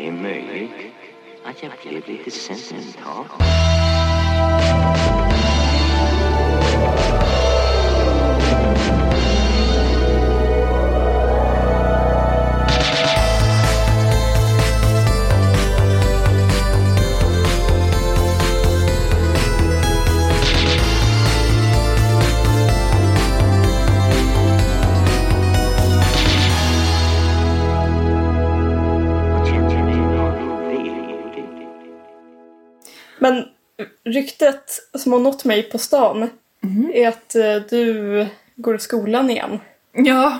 Det är möjligt att jag blev. Ryktet som har nått mig på stan är att eh, du går i skolan igen. Ja,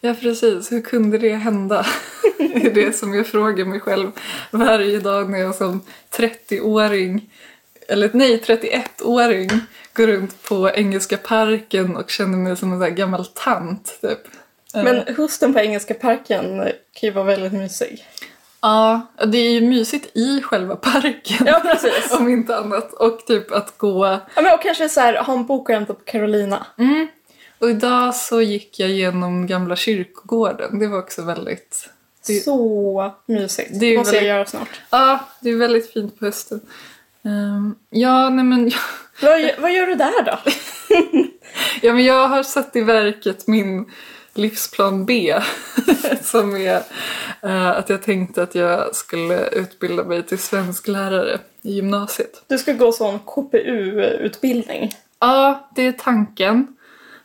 ja precis. Hur kunde det hända? Det är det som jag frågar mig själv varje dag när jag som 30-åring, eller nej 31-åring, går runt på Engelska parken och känner mig som en sån gammal tant typ. Eh, Men hösten på Engelska parken kan ju vara väldigt mysig. Ja, det är ju mysigt i själva parken. Ja, precis. Om inte annat. Och typ att gå... Ja, men och kanske så här, ha en bok och hämta på Carolina. Mm. Och idag så gick jag genom gamla kyrkogården. Det var också väldigt... Det- Så mysigt. det måste jag väldigt- göra snart. Ja, det är väldigt fint på hösten. Ehm, ja, nej men... Vad, vad gör du där då? Ja, men jag har satt i verket min livsplan B. som är eh, att jag tänkte att jag skulle utbilda mig till svensklärare i gymnasiet. Du ska gå sån KPU-utbildning. Ja, det är tanken.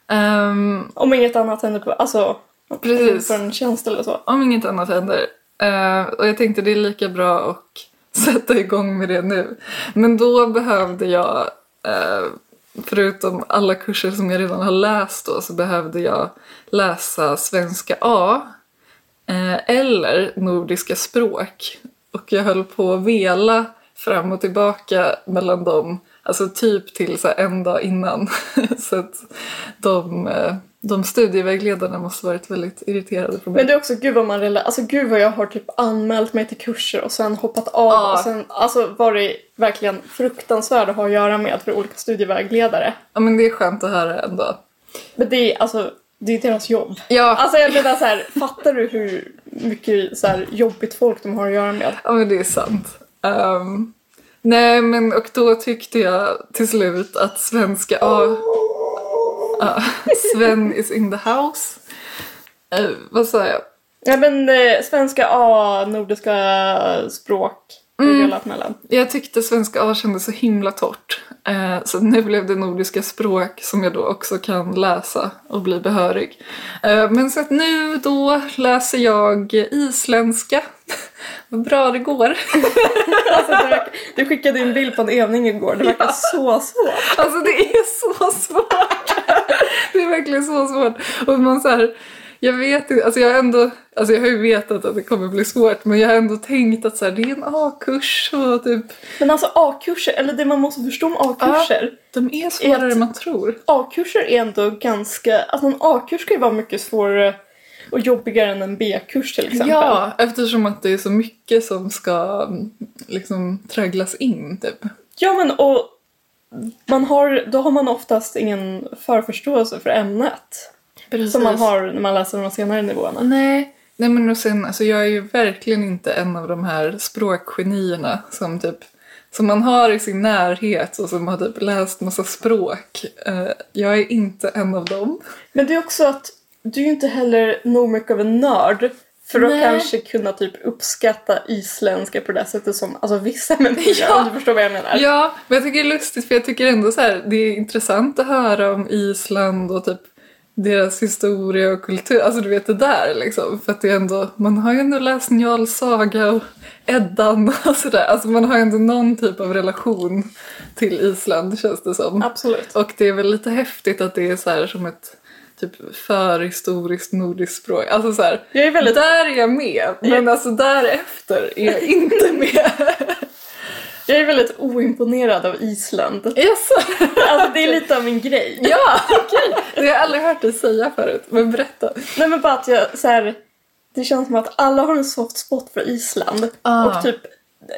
Ehm, Om inget annat händer på... Alltså, Precis. för en tjänst eller så. om inget annat händer. Eh, och jag tänkte det är lika bra att sätta igång med det nu. Men då behövde jag, eh, förutom alla kurser som jag redan har läst då, så behövde jag läsa svenska A eh, eller nordiska språk. Och jag höll på att vela fram och tillbaka mellan dem, alltså typ till så här en dag innan. så att de, eh, de studievägledarna måste varit väldigt irriterade på mig. Men det är också, gud vad man rela- Alltså gud vad jag har typ anmält mig till kurser och sen hoppat av Ja. och sen alltså varit verkligen fruktansvärd att ha att göra med för olika studievägledare. Ja men det är skönt att höra ändå. Men det är alltså, det är deras jobb. Ja, Alltså jag menar så här, fattar du hur mycket så här, jobbigt folk de har att göra med? ja men det är sant. Ehm, nej men och då tyckte jag till slut att svenska A... Ja, Sven is in the house. Eh, vad sa jag? Ja men eh, svenska A, nordiska språk, är delat mellan. Jag tyckte svenska A kändes så himla torrt. Eh, så nu blev det nordiska språk som jag då också kan läsa och bli behörig. Eh, men så att nu då läser jag isländska. Vad bra det går. Alltså, det verkar, du skickade en bild på en övning igår, det verkar så svårt. Alltså det är så svårt. Det är verkligen så svårt. Och man så här, jag vet inte, alltså jag har ändå, alltså jag har ju vetat att det kommer bli svårt men jag har ändå tänkt att så här, det är en A-kurs och typ, Men alltså A-kurser, eller det man måste förstå om A-kurser. de är svårare än man tror. A-kurser är ändå ganska, alltså en A-kurs ska ju vara mycket svårare och jobbigare än en B-kurs till exempel. Ja, eftersom att det är så mycket som ska liksom tragglas in typ. Ja men och man har, då har man oftast ingen förförståelse för ämnet. Som man har när man läser de senare nivåerna. Nej. Nej men och sen, alltså jag är ju verkligen inte en av de här språkgenierna som typ som man har i sin närhet och som har typ läst massa språk. Eh, jag är inte en av dem. Men det är också att du är ju inte heller nog mycket av en nörd för att Nej. kanske kunna typ uppskatta isländska på det sättet som alltså vissa människor Ja. om du förstår vad jag menar. Ja, men jag tycker det är lustigt för jag tycker ändå så här, det är intressant att höra om Island och typ deras historia och kultur, alltså du vet det där liksom. För att det är ändå, man har ju ändå läst Njals saga och Eddan och sådär. Alltså man har ju ändå någon typ av relation till Island känns det som. Absolut. Och det är väl lite häftigt att det är så här som ett typ förhistoriskt nordiskt språk. Alltså så här, Jag är väldigt där är jag med, men alltså därefter är jag inte med. Jag är väldigt oimponerad av Island. Jaså? Alltså det är lite av min grej. Ja, okej. Det har jag aldrig hört dig säga förut, men berätta. Nej men bara att jag så här, Det känns som att alla har en soft spot för Island. Ah. Och typ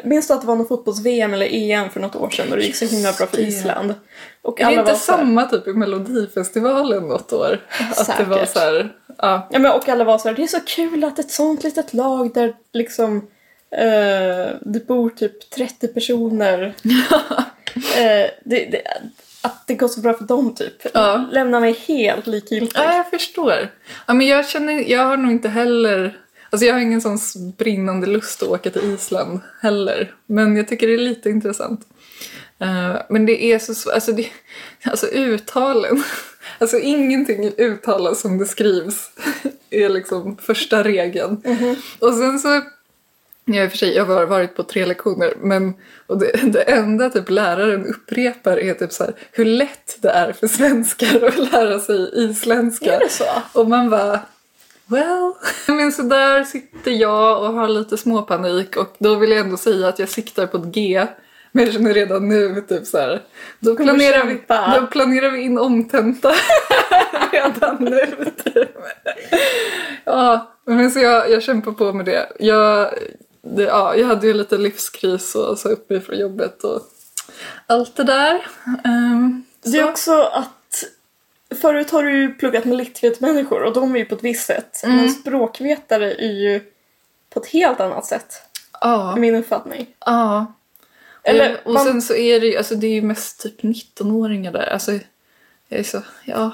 Minns du att det var någon fotbolls-VM eller EM för något år sedan och det gick så himla bra för. Island? Och Är det inte var så här- samma typ i Melodifestivalen något år? Att det var Säkert. så här, ja. Ja, men och alla var så här, det är så kul att ett sånt litet lag där liksom Eh, det bor typ 30 personer. Eh, det, det, att det går så bra för dem typ. Ja. Lämnar mig helt likgiltig. Ja, jag förstår. Ja, men jag känner, jag har nog inte heller, alltså jag har ingen sån brinnande lust att åka till Island heller. Men jag tycker det är lite intressant. Eh, men det är så alltså, det, alltså uttalen, alltså ingenting uttalas som det skrivs är liksom första regeln. Och sen så Ja, i och för sig, jag har varit på tre lektioner, men och det, det enda typ läraren upprepar är typ så här, hur lätt det är för svenskar att lära sig isländska. Är det så? Och man bara, well. Men så där sitter jag och har lite småpanik och då vill jag ändå säga att jag siktar på ett G. Men jag känner redan nu typ så här, då planerar, vi, då planerar vi in omtenta redan nu. Typ. Ja, men så jag, jag kämpar på med det. Jag, det, ja, jag hade ju lite livskris och sa upp mig från jobbet och allt det där. Um, Det är också att Förut har du ju pluggat med litvet-människor och de är ju på ett visst sätt. Mm. Men språkvetare är ju på ett helt annat sätt. Ja, min uppfattning. ja. Eller och, och man- sen så är det ju, alltså det är ju mest typ 19-åringar där. Alltså, jag är så, ja.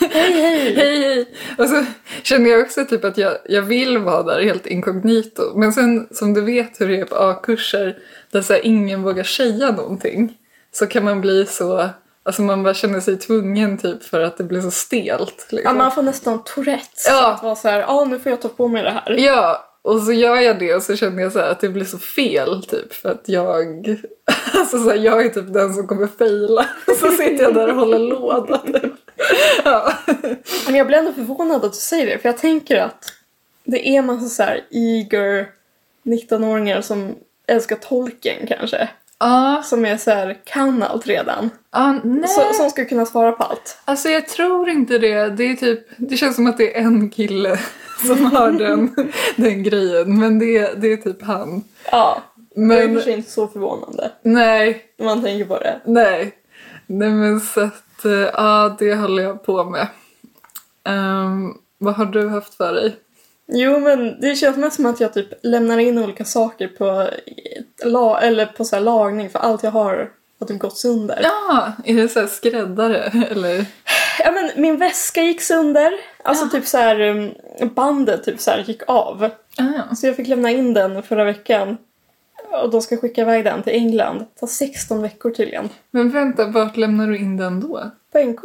Hej hej! Hej hej! Och så känner jag också typ att jag, jag vill vara där helt inkognito. Men sen som du vet hur det är på A-kurser där så ingen vågar säga någonting. Så kan man bli så, alltså man bara känner sig tvungen typ för att det blir så stelt. Ja, Liksom. man får nästan Tourettes. Ja. Att vara så här, ja nu får jag ta på mig det här. Ja, och så gör jag det och så känner jag så att det blir så fel typ för att jag, alltså så här, jag är typ den som kommer fejla. Så sitter jag där och håller låda typ. Ja. Men jag blir ändå förvånad att du säger det, för jag tänker att det är massa så här eager 19-åringar som älskar tolken kanske. Ja, Som är så här, kan allt redan. nej. Så, som ska kunna svara på allt. Alltså jag tror inte det. Det är typ, det känns som att det är en kille som har den, den grejen. Men det, är- det är typ han. Ja, det är i och för Men sig inte så förvånande nej, när man tänker på det. nej. Nej men så att, eh, ja det håller jag på med. Ehm, vad har du haft för dig? Jo, men det känns mest som att jag typ lämnar in olika saker på, la, eller på så här lagning för allt jag har har typ gått sönder. Ja, är det så här skräddare eller? Ja, men min väska gick sönder. Alltså Ja. typ så här um, bandet typ så här gick av. Ah, Så jag fick lämna in den förra veckan. Och de ska skicka iväg den till England. Det tar 16 veckor tydligen. men vänta, vart lämnar du in den då? På NK.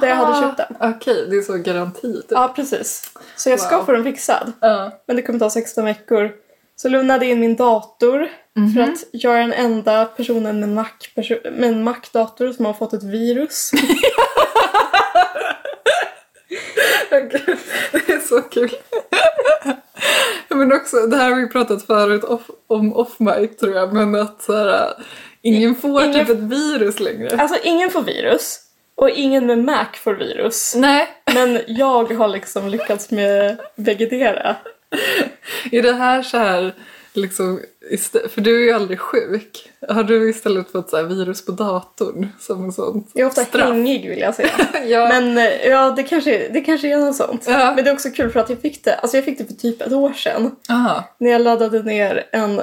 Där jag hade köpt den. Okej, det är så garanti typ. Ja, precis. Så jag ska Wow. få den fixad. Ja. Men det kommer ta 16 veckor. Så lugnade in min dator. För att jag är den enda personen med, Mac perso- med en Mac-dator som har fått ett virus. Det är så kul. men också, det här har vi pratat förut off, om off-mic tror jag, men att så här, ingen får Ingen- typ ett virus längre. Alltså ingen får virus. Och ingen med Mac får virus. Nej. Men jag har liksom lyckats med vegetera. Är det här så här, liksom, för du är ju aldrig sjuk. Har du istället fått så här virus på datorn som en sån Jag är ofta straff? hängig vill jag säga. ja. Men eh, ja, det kanske, det kanske är något sånt. Ja. Men det är också kul för att jag fick det, alltså jag fick det för typ ett år sedan. Aha. När jag laddade ner en...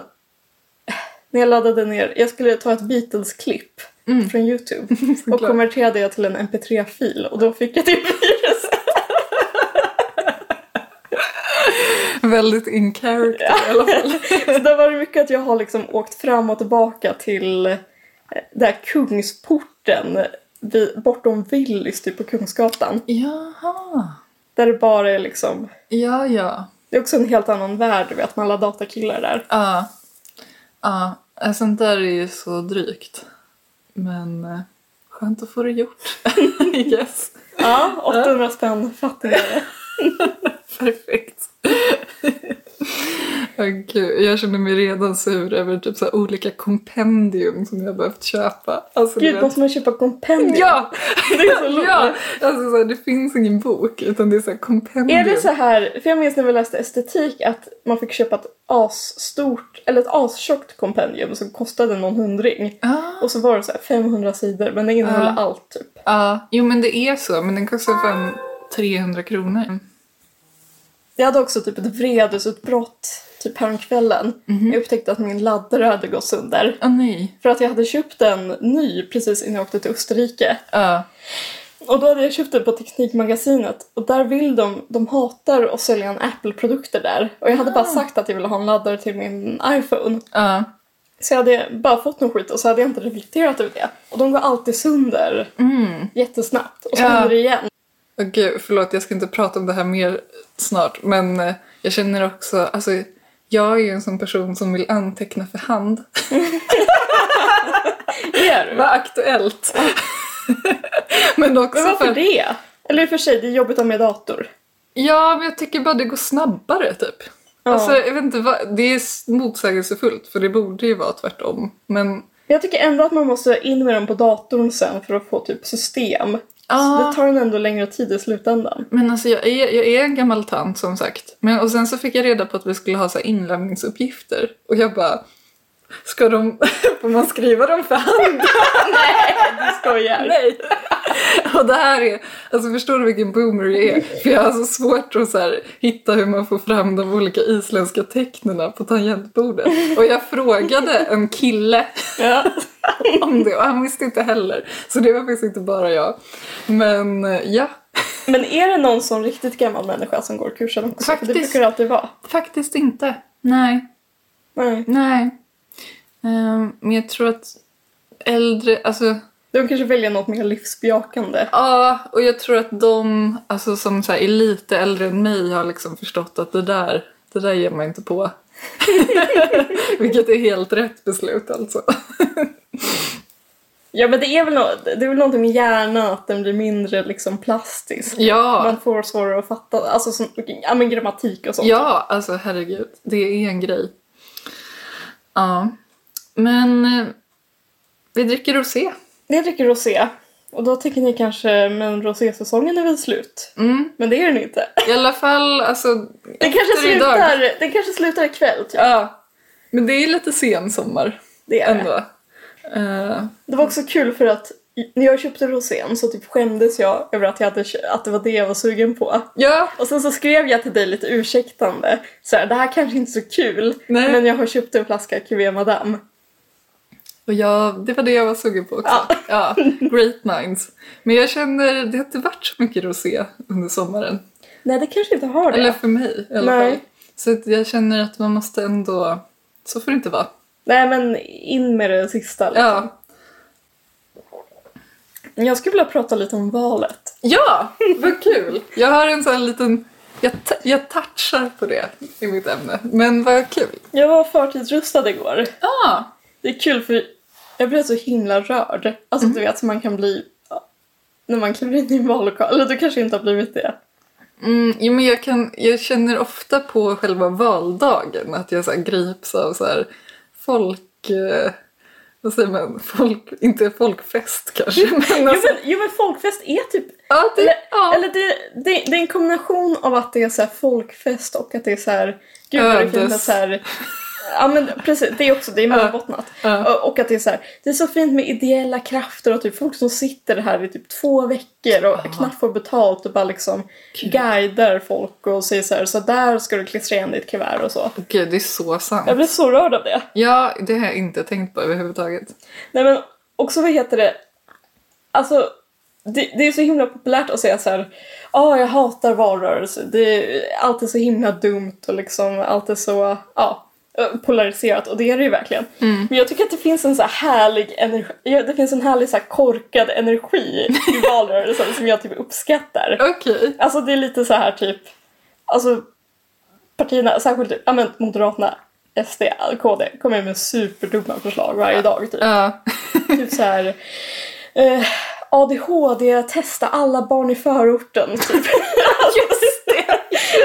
När jag laddade ner, jag skulle ta ett Beatles-klipp Mm. från Youtube och konverterade jag till en mp3-fil och då fick jag det viruset. Väldigt in character i alla fall. Så där var det mycket att jag har liksom åkt fram och tillbaka till eh, där Kungsporten vid, bortom Willys typ på Kungsgatan. Jaha. Där det bara är liksom, Ja, ja. det är också en helt annan värld du vet, med alla datakillar där. Ja. Ja, sånt där är ju så drygt. Men eh, skönt att få det gjort. yes. Ja, 800 spänn fattigare. Perfekt. Gud, jag känner mig redan sur över typ så olika kompendium som jag har behövt köpa. Alltså, Gud, måste man köpa kompendium? Ja! Det är så ja! Alltså, så här, det finns ingen bok utan det är så här kompendium. Är det så här, för jag minns när vi läste estetik att man fick köpa ett asstort, eller ett astjockt kompendium som kostade någon hundring. Ah. Och så var det så här 500 sidor men det innehåller Ja. allt typ. Ja, jo men det är så. Men den kostar fan 300 kronor. Jag hade också typ ett vredesutbrott typ häromkvällen. Jag upptäckte att min laddare hade gått sönder. Åh nej. För att jag hade köpt en ny precis innan jag åkte till Österrike. Ja. Och då hade jag köpt den på Teknikmagasinet och där vill de, de hatar att sälja en Apple-produkter där. Och jag hade bara sagt att jag ville ha en laddare till min iPhone. Ja. Så jag hade bara fått någon skit och så hade jag inte reflekterat över det. Och de går alltid sönder jättesnabbt. Och så Ja. händer det igen. Gud, förlåt jag ska inte prata om det här mer snart. Men eh, jag känner också, alltså jag är ju en sån person som vill anteckna för hand. Det är du. Vad aktuellt. men också Men varför för... det? Eller för sig, det är jobbigt att ha med dator. Ja, men jag tycker bara det går snabbare typ. Ja. Alltså, jag vet inte, vad... det är motsägelsefullt för det borde ju vara tvärtom. Men Jag tycker ändå att man måste in med dem på datorn sen för att få typ system. Så Ja. det tar en ändå längre tid i slutändan. Men alltså jag är, jag är en gammal tant som sagt. Men, och sen så fick jag reda på att vi skulle ha så här inlämningsuppgifter. Och jag bara, ska de, får man skriva dem för hand? Du skojar. Nej! Och det här är, alltså förstår du vilken boomer jag är? För jag har så svårt att så här, hitta hur man får fram de olika isländska tecknena på tangentbordet. Och jag frågade en kille Ja. om det och han visste inte heller. Så det var faktiskt inte bara jag. Men eh, ja, Men är det någon sån riktigt gammal människa som går kursen också? För Faktiskt. Det brukar det alltid vara. faktiskt inte. Nej. Nej. Nej. Ehm, men jag tror att äldre, alltså De kanske väljer något mer livsbejakande. ja, och jag tror att de alltså, som så här, är lite äldre än mig har liksom förstått att det där, det där ger man inte på. Vilket är helt rätt beslut alltså. Ja men det är väl, nå- det är väl någonting med hjärnan att den blir mindre liksom plastisk. Ja, Man får svårare att fatta, alltså som, ja men grammatik och sånt. ja, alltså herregud. Det är en grej. Ja. Men eh, vi dricker rosé. Jag dricker rosé. Och då tänker ni kanske, men rosésäsongen är väl slut? Mm. Men det är den inte. I alla fall, alltså Den kanske, idag. slutar, den kanske slutar ikväll typ. Ja. Men det är lite sen sommar Det är det. ändå. Eh, Det var också kul för att när jag köpte rosén så typ skämdes jag över att, jag hade, att det var det jag var sugen på. ja, Och sen så skrev jag till dig lite ursäktande. Så här, det här kanske inte är så kul, Nej. men jag har köpt en flaska Cuvée Madame. Och jag, det var det jag var sugen på också. Ja. Ja, great minds. Men jag känner, det har inte varit så mycket rosé under sommaren. Nej, det kanske inte har det. Eller för mig i alla Nej. fall. Så jag känner att man måste ändå, så får det inte vara. Nej, men in med det sista. Liksom. Ja, Jag skulle vilja prata lite om valet. ja vad kul! Jag har en sån liten, jag, jag touchar på det i mitt ämne. Men vad kul. Jag var förtidsröstad igår. Ja, Det är kul för jag blev så himla rörd. Alltså du vet, man kan bli när man kliver in i en vallokal. Eller du kanske inte har blivit det. Mm, jo, men jag, kan, jag känner ofta på själva valdagen att jag så grips av så här folk... Eh, vad säger man? Folk, inte folkfest kanske. Men Jo alltså, men, jo men folkfest är typ ja, det, Eller, ja. eller det, det, det är en kombination av att det är så folkfest och att det är så här... Gud vad det är fint att så här... Ja men precis, det är också, det är mångbottnat. Ja. Och, och att det är så här, det är så fint med ideella krafter och typ folk som sitter här i typ två veckor och knappt får betalt och bara liksom guidar folk och säger så här, så där ska du klistra igen ditt kuvert och så. Gud, det är så sant. Jag blir så rörd av det. Ja, det har jag inte tänkt på överhuvudtaget. Nej men också vad heter det? Alltså det, det är så himla populärt att säga så här. Ja, jag hatar valrörelse. Det är alltid så himla dumt och liksom allt är så ja, polariserat och det är det ju verkligen. Men jag tycker att det finns en så här härlig energi. Det finns en härlig så här korkad energi i valrörelsen som jag typ uppskattar. Okej. Alltså det är lite så här typ. Alltså partierna, särskilt ja, men Moderaterna, SD, KD kommer med superdumma förslag varje dag typ. Ja. Typ så här. Eh, ADHD, testa alla barn i förorten. Typ. Det!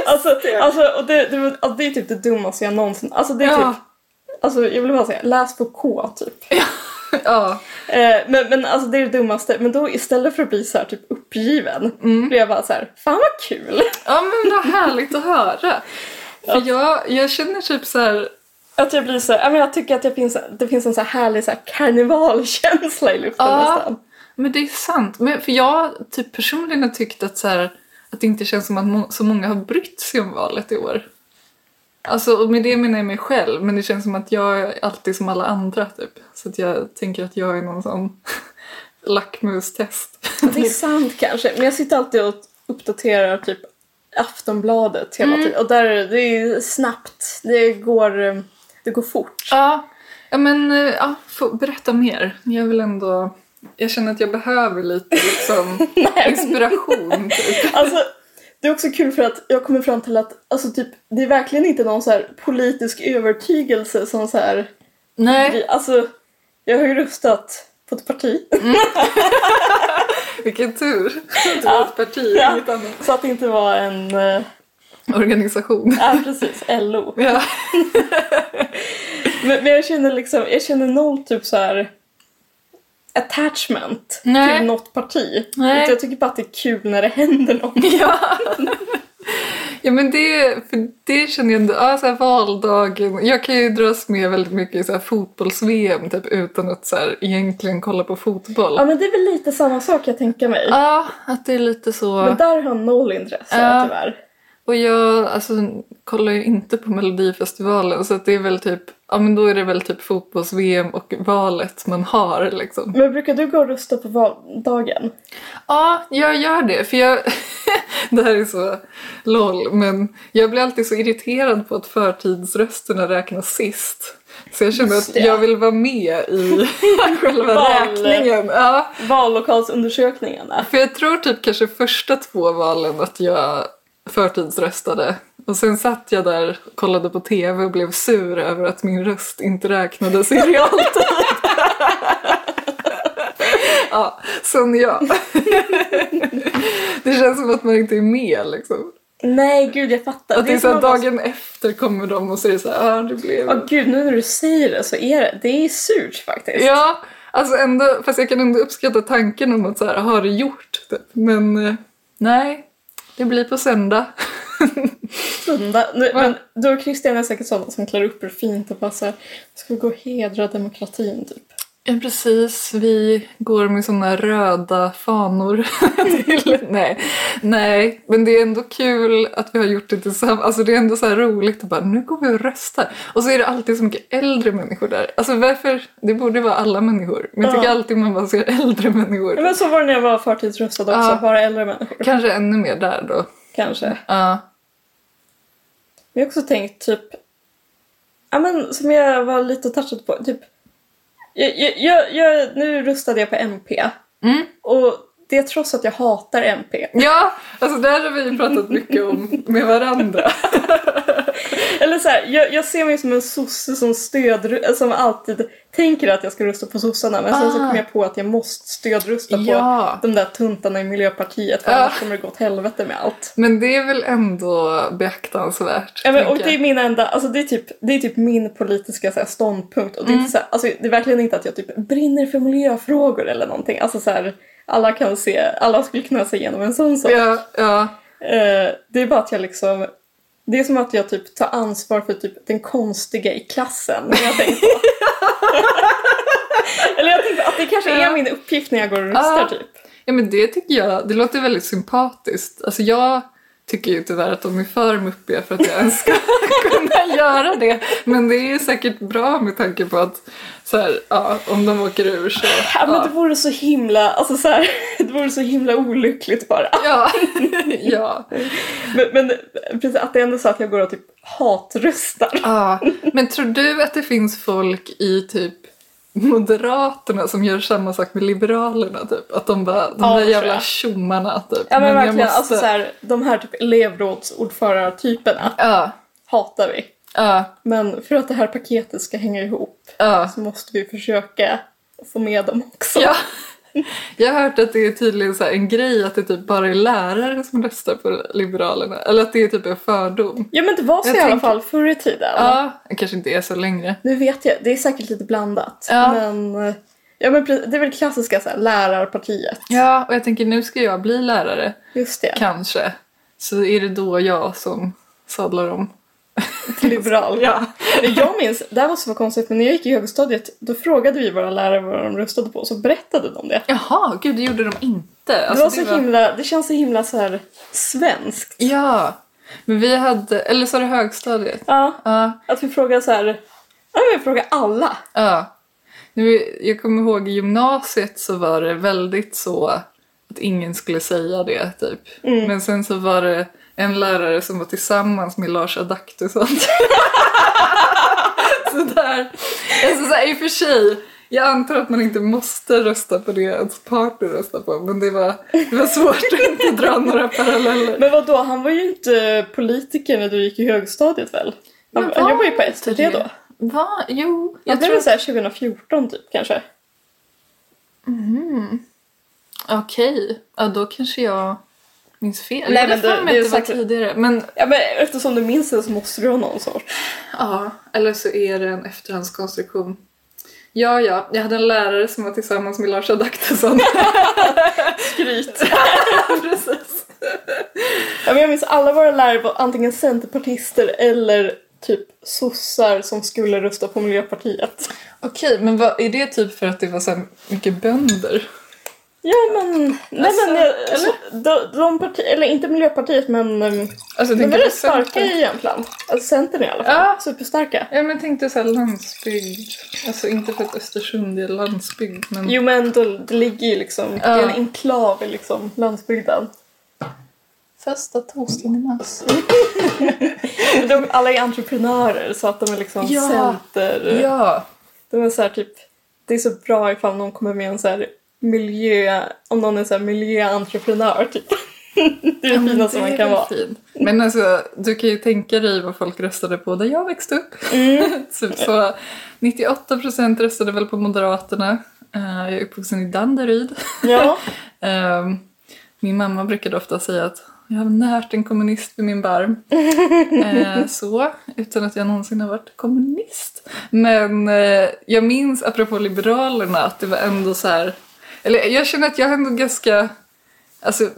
Alltså, alltså och det, det, var- alltså, det är typ det dummaste jag någonsin... Alltså det är Ja. typ... Alltså jag vill bara säga, läs på K typ. ja. Eh, men, men alltså det är det dummaste. Men då istället för att bli så här typ uppgiven Mm. blir jag bara så här, fan vad kul! Ja, men vad härligt att höra. För jag, jag känner typ så här... Att jag blir så här, ja, men jag tycker att det finns, det finns en så här härlig så här karnevalkänsla i luften Ja. nästan. Men det är sant. Men för jag typ personligen har tyckt att så här, att det inte känns som att må- så många har brytt sig om valet i år. Alltså, och med det menar jag mig själv, men det känns som att jag är alltid som alla andra typ. Så att jag tänker att jag är någon sån lackmustest. Det är sant kanske, men jag sitter alltid och uppdaterar typ Aftonbladet hela tiden. Och där det är snabbt, det går, eh, det går fort. Ja, ja men eh, ja, berätta mer. Jag vill ändå... Jag känner att jag behöver lite liksom, inspiration. Typ. Alltså, det är också kul för att jag kommer fram till att alltså, typ, det är verkligen inte någon så här politisk övertygelse som så här... Nej, Alltså, jag har ju röstat på ett parti. vilken tur. Det Ja. var ett parti, Ja. inget annat. Så att det inte var en... eh, Organisation. Ja, precis. LO. Ja. Men, men jag känner liksom, jag känner noll typ så här attachment Nej. till något parti. Nej. Jag tycker bara att det är kul när det händer något. Ja. ja men det, för det känner jag ändå, ja, så här valdagen, jag kan ju dras med väldigt mycket i så här fotbolls-VM typ, utan att så här, egentligen kolla på fotboll. Ja men det är väl lite samma sak jag tänker mig. Ja, att det är lite så. Men där har jag noll intresse Ja. tyvärr. Och jag alltså, kollar ju inte på Melodifestivalen så att det är väl typ, ja men då är det väl typ fotbolls-VM och valet man har liksom. Men brukar du gå och rösta på valdagen? Ja, jag gör det. För jag... det här är så LOL, men jag blir alltid så irriterad på att förtidsrösterna räknas sist. Så jag känner att jag vill vara med i själva Val. räkningen. Ja, Vallokalsundersökningarna. för jag tror typ kanske första två valen att jag förtidsröstade. Och sen satt jag där, kollade på TV och blev sur över att min röst inte räknades i realtid. ja, sån jag. det känns som att man inte är med liksom. Nej gud jag fattar. Att det är så att- dagen efter kommer de och säger så här, ah, det blev... Ja gud nu när du säger det så är det, det är surt faktiskt. Ja, alltså ändå, fast jag kan ändå uppskatta tanken om att så här, har det gjort typ. Men eh, nej, det blir på söndag. Sunda. Nu, men du och Christian är säkert sådana som klär upp er fint och bara såhär, ska vi gå och hedra demokratin typ. Ja, precis. Vi går med såna röda fanor. till. Nej. Nej, men det är ändå kul att vi har gjort det tillsammans. Alltså det är ändå så roligt att bara, nu går vi och röstar. Och så är det alltid så mycket äldre människor där. Alltså varför? Det borde vara alla människor. Men jag tycker Ja. alltid man bara ser äldre människor. Ja, men så var det när jag var förtidsröstad också, Ja. bara äldre människor. Kanske ännu mer där då. Kanske. Ja. Men jag har också tänkt typ, ja men som jag var lite touchad på, typ, jag, jag, jag, nu röstade jag på MP. Mm. Och det är trots att jag hatar MP. Ja, alltså där har vi pratat mycket om med varandra. Eller så här, jag, jag ser mig som en sosse som stöd, som alltid tänker att jag ska rösta på sossarna men sen så Ah. kom jag på att jag måste stödrösta Ja. på de där tuntarna i Miljöpartiet för Ja. annars kommer det gå åt helvete med allt. Men det är väl ändå beaktansvärt. Ja, men, och det är min enda, alltså det är typ, det är typ min politiska så här, ståndpunkt och det är, Mm. inte så här, alltså, det är verkligen inte att jag typ brinner för miljöfrågor eller någonting. Alltså så här, alla kan se, alla skulle kunna se igenom en sån sak. Ja, ja. Eh, det är bara att jag liksom det är som att jag typ tar ansvar för typ den konstiga i klassen. när Jag tänker på. Eller jag tänkte att det kanske är Ja. min uppgift när jag går och röstar Ja. typ. Ja men det tycker jag, det låter väldigt sympatiskt. Alltså jag tycker ju tyvärr att de är för muppiga för att jag ens ska kunna göra det. Men det är säkert bra med tanke på att så här, ja, om de åker ur så... Ja, men det vore så himla, alltså så här, det vore så himla olyckligt bara. Ja, ja. Men, men precis att det är ändå så att jag går och typ hatröstar. ja. Men tror du att det finns folk i typ Moderaterna som gör samma sak med Liberalerna typ? Att de bara, de Ja, där jävla tjommarna typ. Ja men, jag verkligen, måste- alltså så här, de här typ elevrådsordförartyperna Ja, hatar vi. ja, Men för att det här paketet ska hänga ihop ja. så måste vi försöka få med dem också. Ja. Jag har hört att det är tydligen så en grej att det typ bara är lärare som röstar på Liberalerna. Eller att det är typ en fördom. Ja men det var så Jag i alla tänker- fall förr i tiden. Ja, det kanske inte är så längre. Nu vet jag, det är säkert lite blandat. Ja. Men, ja, men det är väl klassiska så här, lärarpartiet. Ja, och jag tänker nu ska jag bli lärare, Just det. kanske. Så är det då jag som sadlar om. liberal. Ja. Jag minns, det här var så konstigt, men när jag gick i högstadiet då frågade vi våra lärare vad de röstade på och så berättade de det. Jaha, gud det gjorde de inte. Alltså, det var så himla, det känns så himla så här svenskt. Ja, men vi hade, eller så är det högstadiet. Ja, Ja, att vi frågade så här, ja vi frågade alla. ja. Nu, jag kommer ihåg i gymnasiet så var det väldigt så att ingen skulle säga det typ. Men sen så var det en lärare som var tillsammans med Lars Adaktusson. så där. Alltså så här, i och för sig, jag antar att man inte måste rösta på det ens partner röstar på. Men det var, det var svårt att inte dra några paralleller. Men vad då? han var ju inte politiker när du gick i högstadiet väl? Han, Men han var jobbade ju på SVT då. Va? Jo, Jag jag tror det var så här 2014 typ kanske. Okej, ja då kanske jag minns fel. Nej, men det- det det var säkert- tidigare. Men Ja men eftersom du minns det så måste du ha någon sort. ja, eller så är det en efterhandskonstruktion. Ja, ja, jag hade en lärare som var tillsammans med Lars Adaktusson. Skryt. Precis. Ja, men jag minns alla våra lärare var antingen centerpartister eller typ sossar som skulle rösta på Miljöpartiet. Okej, men vad, är det typ för att det var så mycket bönder? Ja men, nej Alltså, men, jag, eller? så, de, de parti, eller inte Miljöpartiet men um, Alltså, de är rätt starka Centern. i Jämtland. Alltså Centern i alla fall. Ja. Superstarka. Ja, men jag tänkte så här landsbygd. Alltså inte för att Östersund är landsbygd, men... Jo men då, det ligger ju liksom, det är en Ja. enklav i liksom landsbygden. Första torsdagen i mars. Men De, alla är entreprenörer så att de är liksom Ja. center. Ja. De är så här typ, det är så bra ifall någon kommer med en så här miljö, om någon är så miljöentreprenör typ. det är det finaste man kan vara. Fint. Men alltså, du kan ju tänka dig vad folk röstade på där jag växte upp. Mm. typ så 98% röstade väl på Moderaterna. Eh, jag är uppvuxen i Danderyd. Ja. Ehm, min mamma brukade ofta säga att jag har närt en kommunist vid min barm. Eh, så, utan att jag någonsin har varit kommunist. Men eh, jag minns, apropå Liberalerna, att det var ändå så här... Eller jag känner att jag är ändå ganska... Alltså,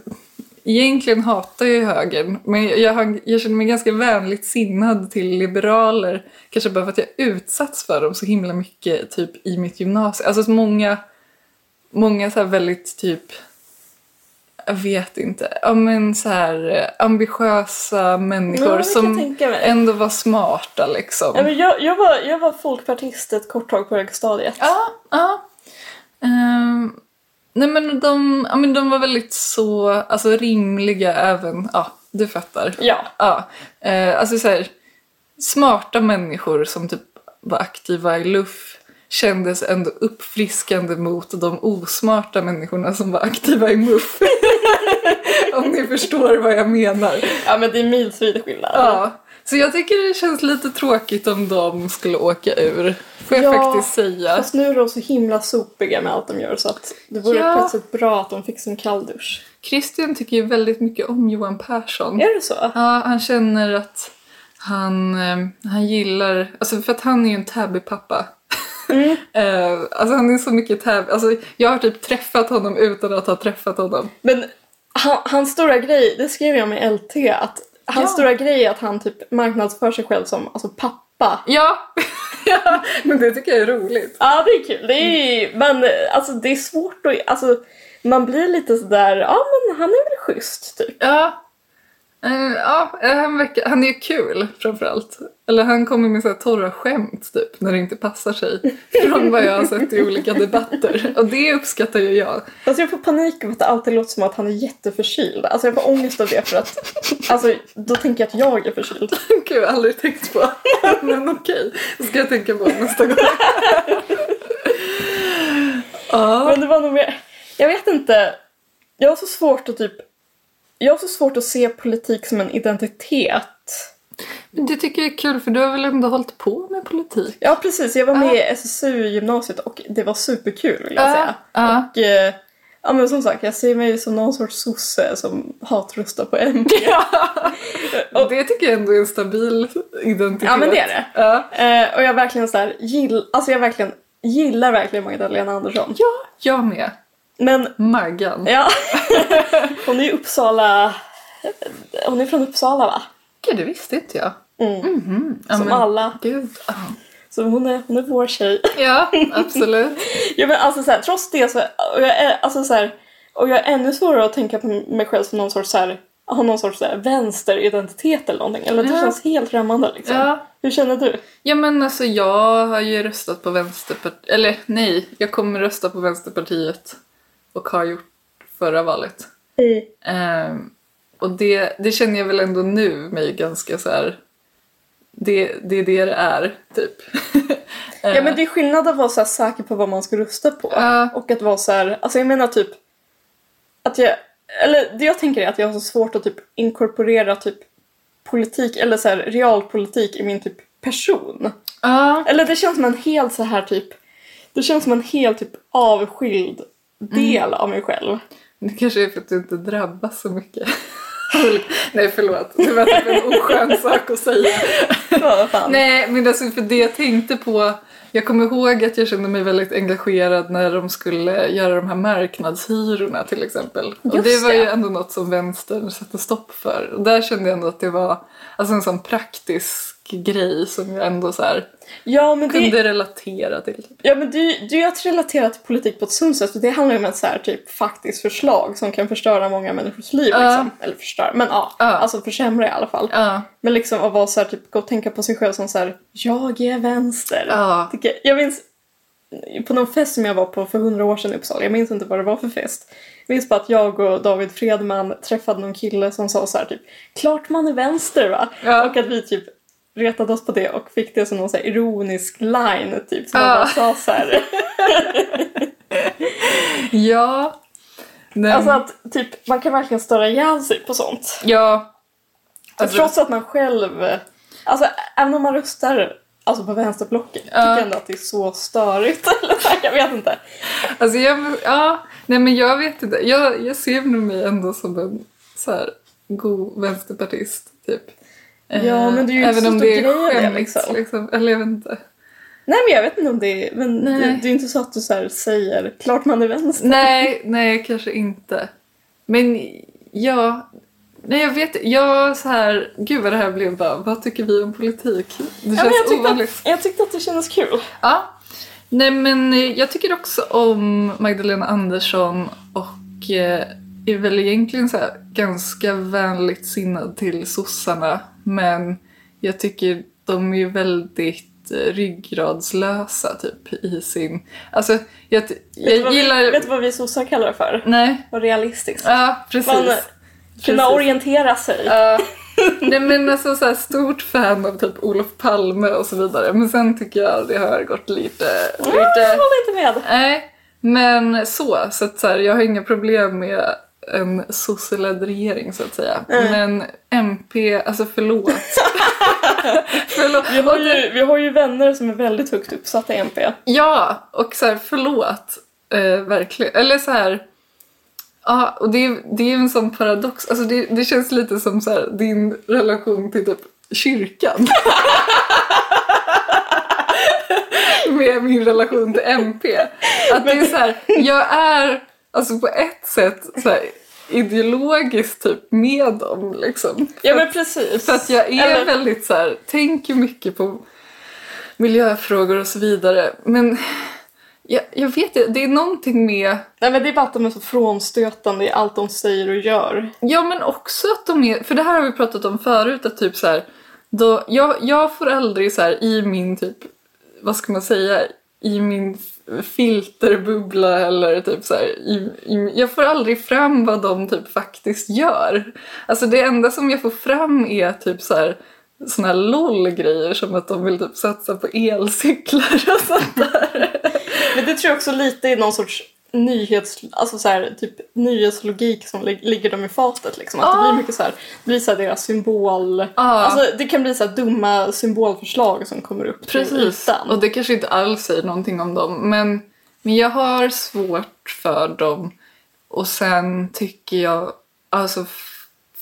egentligen hatar jag högern, men jag, har, jag känner mig ganska vänligt sinnad till liberaler. Kanske bara för att jag utsatts för dem så himla mycket typ i mitt gymnasium. Alltså så många, många så här väldigt typ jag vet inte, ja men så här eh, ambitiösa människor Ja, som ändå var smarta liksom. Ja, men jag, jag, var, jag var folkpartist ett kort tag på högstadiet. Ja, ja. Ehm, nej men de, ja, men de var väldigt så, alltså rimliga även, ja du fattar. Ja. Ja, eh, alltså så här, smarta människor som typ var aktiva i LUF kändes ändå uppfriskande mot de osmarta människorna som var aktiva i MUF. Om ni förstår vad jag menar. ja, men det är milsvid skillnad. Ja, så jag tycker det känns lite tråkigt om de skulle åka ur. Får jag Ja, faktiskt säga. Fast nu är de så himla sopiga med allt de gör så att det vore Ja. sätt bra att de fick sin kalldusch. Christian tycker ju väldigt mycket om Johan Persson. Är det så? Ja, han känner att han, eh, han gillar, alltså för att han är ju en Täby-pappa. Mm. eh, alltså han är så mycket Täby, alltså jag har typ träffat honom utan att ha träffat honom. Men han, hans stora grej, det skrev jag med LT, att hans Ja. stora grej är att han typ marknadsför sig själv som alltså, pappa. Ja, ja men det tycker jag är roligt. Ja, det är kul. Det är, men alltså, det är svårt att... Alltså, man blir lite sådär, ja men han är väl schysst typ. Ja. Eh, ja, eh, han, verkar, han är kul framförallt. Eller han kommer med så torra skämt typ när det inte passar sig. Från vad jag har sett i olika debatter. Och det uppskattar ju jag. Alltså jag får panik av att det alltid låter som att han är jätteförkyld. Alltså jag får ångest av det för att, alltså då tänker jag att jag är förkyld. Gud, jag har aldrig tänkt på. Men okej, det ska jag tänka på nästa gång. Ja. Men det var nog mer, jag vet inte. Jag har så svårt att typ, jag har så svårt att se politik som en identitet. Men det tycker jag är kul för du har väl ändå hållit på med politik? Ja precis, jag var med i SSU i gymnasiet och det var superkul vill jag säga. Ja. Och eh, ja men som sagt, jag ser mig som någon sorts sosse som hatröstar på MP. Och det tycker jag ändå är en stabil identitet. Ja men det är det. Eh, och jag verkligen så här, gill, alltså jag verkligen gillar verkligen Magdalena Andersson. ja jag med. Men Maggan. ja, hon är ju Uppsala, hon är från Uppsala va? Gud, det visste inte jag. Mm. Ja, Som men- alla. Gud. Så hon är, hon är vår tjej. Ja, absolut. Ja, men alltså så här, trots det så, och jag är, alltså så här, och jag är ännu svårare att tänka på mig själv som någon sorts så här, någon sorts så här, vänsteridentitet eller någonting. Eller det Ja. känns helt främmande liksom. Ja. Hur känner du? Ja men alltså jag har ju röstat på Vänsterpartiet, eller nej, jag kommer rösta på Vänsterpartiet och har gjort förra valet. Ehm, och det, det känner jag väl ändå nu mig ganska så här. Det, det är det det är, typ. Ja men det är skillnad att vara så säker på vad man ska rösta på. Ja. Och att vara så här, alltså jag menar typ att jag, eller det jag tänker är att jag har så svårt att typ inkorporera typ politik eller så här realpolitik i min typ person. Ja, Eller det känns som en helt så här typ, det känns som en helt typ avskild del av mig själv. det kanske är för att du inte drabbas så mycket. nej förlåt, det var typ en oskön sak att säga. Nej, men alltså för det jag tänkte på jag kommer ihåg att jag kände mig väldigt engagerad när de skulle göra de här marknadshyrorna till exempel. och Just det var ju det. ändå något som vänstern satte stopp för. Och där kände jag ändå att det var alltså en sån praktisk grej som jag ändå så här Ja men det, kunde relatera till. Ja men det, det är ju att relatera till politik på ett sunt sätt. för Det handlar ju om ett så här, typ faktiskt förslag som kan förstöra många människors liv. Ja. Liksom. Eller förstöra, men ja. Ja. Alltså försämra i alla fall. Ja, Men liksom att vara så här, typ gå och tänka på sig själv som så här, jag är vänster. Tycker, jag minns på någon fest som jag var på för hundra år sedan i Uppsala, jag minns inte vad det var för fest. Jag minns bara att jag och David Fredman träffade någon kille som sa så här typ Klart man är vänster va? Ja. Och att vi typ retade oss på det och fick det som någon så ironisk line typ som man bara sa ja. Nej, Alltså att typ man kan verkligen störa ihjäl sig på sånt. ja. Alltså, Trots att man själv, alltså även om man röstar alltså på vänsterblocket, tycker jag ändå att det är så störigt. Jag vet inte. Alltså jag, ja, nej men jag vet inte. Jag, jag ser nog mig ändå som en så här god vänsterpartist typ. Eh, Ja, men det är ju inte Även så om det är av det, skämt, liksom. liksom. Eller jag vet inte. Nej men jag vet inte om det är, men det, Nej. det är inte så att du så här säger klart man är vänster. Nej, nej kanske inte. Men ja, nej jag vet Jag så här, gud vad det här blev bara, vad tycker vi om politik? Det Ja, känns men jag, tyckte ovanligt. att, jag tyckte att det kändes kul. Ja. Nej men eh, jag tycker också om Magdalena Andersson och eh, är väl egentligen så här ganska vänligt sinnad till sossarna. Men jag tycker de är ju väldigt eh, ryggradslösa typ i sin... Alltså jag, vet, jag vad gillar... vi, vet du vad vi sossar kallar det för? Nej. Och realistiskt. Ja, precis. Man, kunna Precis. orientera sig. Ja. Nej men alltså så här, stort fan av typ Olof Palme och så vidare. Men sen tycker jag det har gått lite... Jag lite... håller inte med. Nej, men så. Så att så här, jag har inga problem med en sosseledd regering så att säga. Men MP, alltså förlåt. förlåt. Vi har, ju, vi har ju vänner som är väldigt högt uppsatta i MP. Ja, och så här, förlåt. Eh, verkligen. Eller så här. Ja, och det är, det är en sån paradox. Alltså det, det känns lite som så här, din relation till typ kyrkan. Med min relation till MP. Att det är så här, jag är alltså på ett sätt så här, ideologiskt typ med dem liksom. Ja men precis. För att jag är Eller- väldigt så här, tänker mycket på miljöfrågor och så vidare. Men jag, jag vet inte, det är någonting med, Nej men det är bara att de är så frånstötande i allt de säger och gör. ja men också att de är, för det här har vi pratat om förut, att typ så här, då, jag, jag får aldrig så här i min typ, vad ska man säga, i min filterbubbla eller typ så här, i, i, jag får aldrig fram vad de typ faktiskt gör. Alltså det enda som jag får fram är typ så här såna här LOL-grejer som att de vill typ satsa på elcyklar och sånt där. Men det tror jag också lite är någon sorts nyhets, alltså så här, typ nyhetslogik som lig- ligger dem i fatet. Liksom. Att det Ah. blir mycket så här, det blir så här deras symbol... Ah. Alltså det kan bli så dumma symbolförslag som kommer upp Precis, och det kanske inte alls säger någonting om dem. Men, men jag har svårt för dem. Och sen tycker jag alltså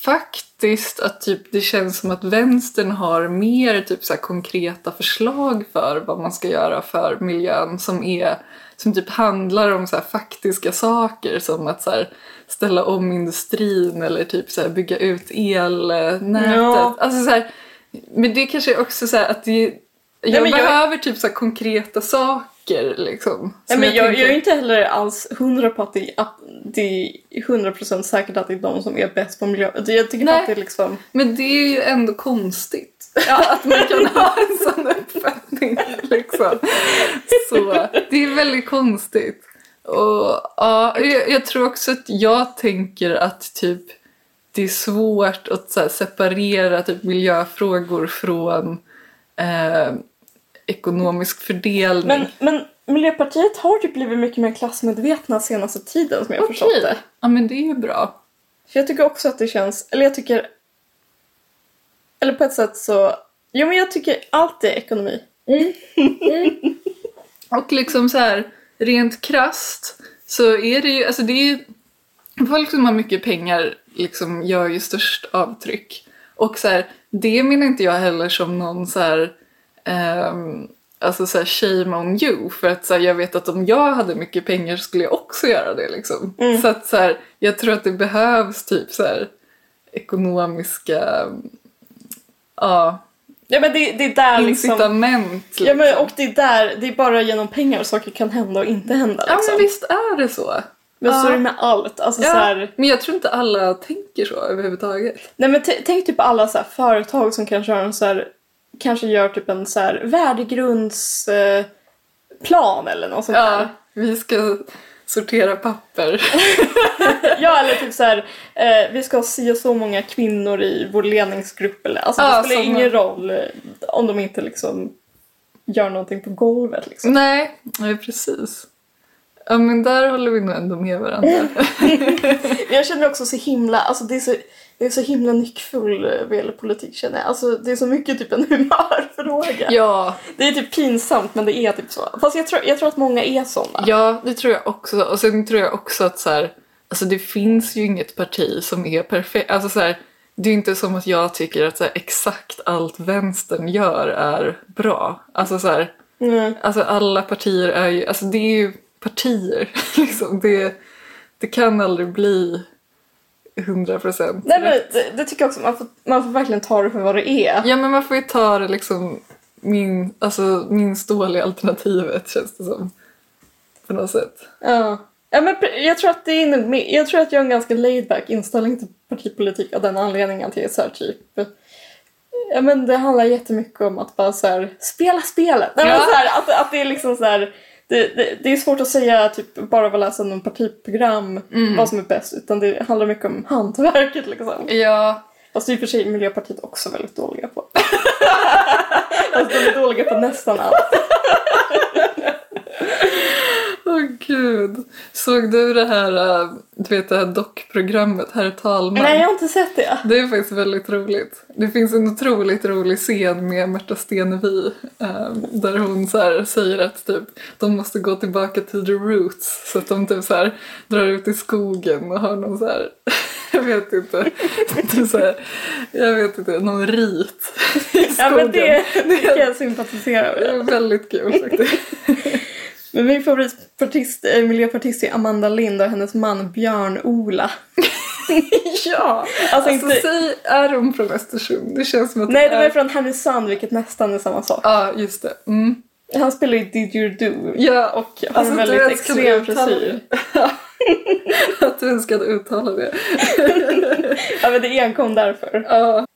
faktiskt att typ det känns som att vänstern har mer typ så konkreta förslag för vad man ska göra för miljön som är som typ handlar om så här faktiska saker som att så ställa om industrin eller typ så bygga ut elnätet. Ja. Alltså så här, Men det kanske är också så här att det, jag jag- behöver typ så konkreta saker liksom. Nej, men jag, tänker- jag är inte heller alls hundra på att det att det är 100% säkert att det är de som är bäst på miljö. Jag tycker Nej. att det är liksom... Men det är ju ändå konstigt. Att man kan ha en sån uppfattning liksom. Så det är väldigt konstigt. Och ja, jag, jag tror också att jag tänker att typ det är svårt att här, separera typ miljöfrågor från eh, ekonomisk fördelning. Men, men Miljöpartiet har typ blivit mycket mer klassmedvetna senaste tiden som jag har förstått det. Ja men det är ju bra. För jag tycker också att det känns, eller jag tycker... Eller på ett sätt så... Jo men jag tycker allt är ekonomi. Och liksom så här rent krast så är det ju, alltså det är ju, folk som har mycket pengar liksom gör ju störst avtryck. Och så här, det menar inte jag heller som någon så här, ehm, alltså så här shame on you. För att så här, jag vet att om jag hade mycket pengar skulle jag också göra det liksom. Så att så här, jag tror att det behövs typ så här ekonomiska, ja, Ja men det, det är där liksom... incitament. Liksom. Ja men och det är där, det är bara genom pengar saker kan hända och inte hända Ja liksom. men visst är det så. Men så Ja. är det med allt. Alltså Ja, så här, men jag tror inte alla tänker så överhuvudtaget. nej men tänk typ på alla så här företag som kanske har en så här, kanske gör typ en så här värdegrundsplan eh, eller något sånt där. Ja, vi ska sortera papper. Ja eller typ så här, eh, vi ska ha si och så många kvinnor i vår ledningsgrupp eller alltså Ja, det spelar ingen roll eh, om de inte liksom gör någonting på golvet liksom. nej, nej, precis. Ja, men där håller vi nog ändå med varandra. Jag känner också så himla, alltså det är så, det är så himla nyckfull eh, vad gäller politik känner jag. Alltså det är så mycket typ en humörfråga. ja, Det är typ pinsamt men det är typ så. Fast jag tror, jag tror att många är såna. ja, det tror jag också. Och sen tror jag också att så här, alltså det finns ju inget parti som är perfekt. Alltså så här, det är inte som att jag tycker att så här, exakt allt vänstern gör är bra. Alltså så här, Mm. Alltså alla partier är ju, alltså det är ju partier liksom. Det, det kan aldrig bli 100 procent Nej men det, det tycker jag också, man får, man får verkligen ta det för vad det är. Ja men man får ju ta det liksom min, alltså minst dåliga alternativet känns det som. På något sätt. Ja. Ja, men jag tror att det är jag tror att jag har en ganska laid back inställning till partipolitik av den anledningen att jag är så här typ Ja men det handlar jättemycket om att bara så här, spela spelet. Nej, Ja. så här, att, att det är liksom så här, det, det, det är svårt att säga typ bara av att läsa någon partiprogram vad som är bäst utan det handlar mycket om hantverket liksom. Ja. Fast i och för sig Miljöpartiet också väldigt dåliga på. alltså de är dåliga på nästan allt. Åh gud. Såg du det här, äh, du vet det här dockprogrammet, Herr talman? Nej jag har inte sett det. Det är faktiskt väldigt roligt. Det finns en otroligt rolig scen med Märta Stenevi eh, där hon så säger att typ, de måste gå tillbaka till the roots så att de typ så här, drar ut i skogen och har någon så här, jag vet inte, typ så här, jag vet inte, någon rit i skogen. Ja men det, det kan jag sympatisera Det med. är väldigt kul faktiskt. Men min favoritpartist, äh, miljöpartist är Amanda Lind och hennes man Björn-Ola. ja! Alltså, Alltså inte... säg, är de från Östersund? Det känns som att Nej, de är... är från Härnösand vilket nästan är samma sak. Ja, just det. Mm. Han spelar ju Did You Do Ja, och har en du väldigt extrem frisyr. det. att du ens kan uttala det. Ja men det enkom därför. Ja.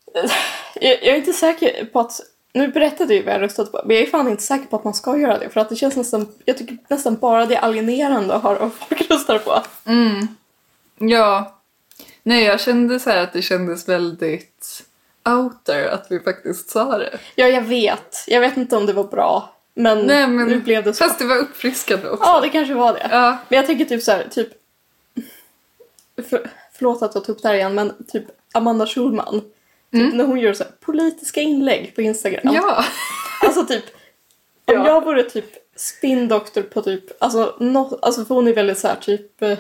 Jag, jag är inte säker på att nu berättade jag vad jag röstat på, men jag är fan inte säker på att man ska göra det för att det känns nästan, jag tycker nästan bara det är alienerande att höra vad folk röstar på. Ja. Nej, jag kände så här att det kändes väldigt out there att vi faktiskt sa det. Ja, jag vet. Jag vet inte om det var bra, men, Nej, men nu blev det så. Fast det var uppfriskande också. Ja, det kanske var det. Ja. Men jag tänker typ så här, typ... För, förlåt att jag tog upp det här igen, men typ Amanda Schulman. Typ när hon gör så här politiska inlägg på Instagram. Mm. Ja. Alltså typ, om Ja. jag vore typ spindoktor på typ, alltså, nå alltså för hon är väldigt så här typ, eh,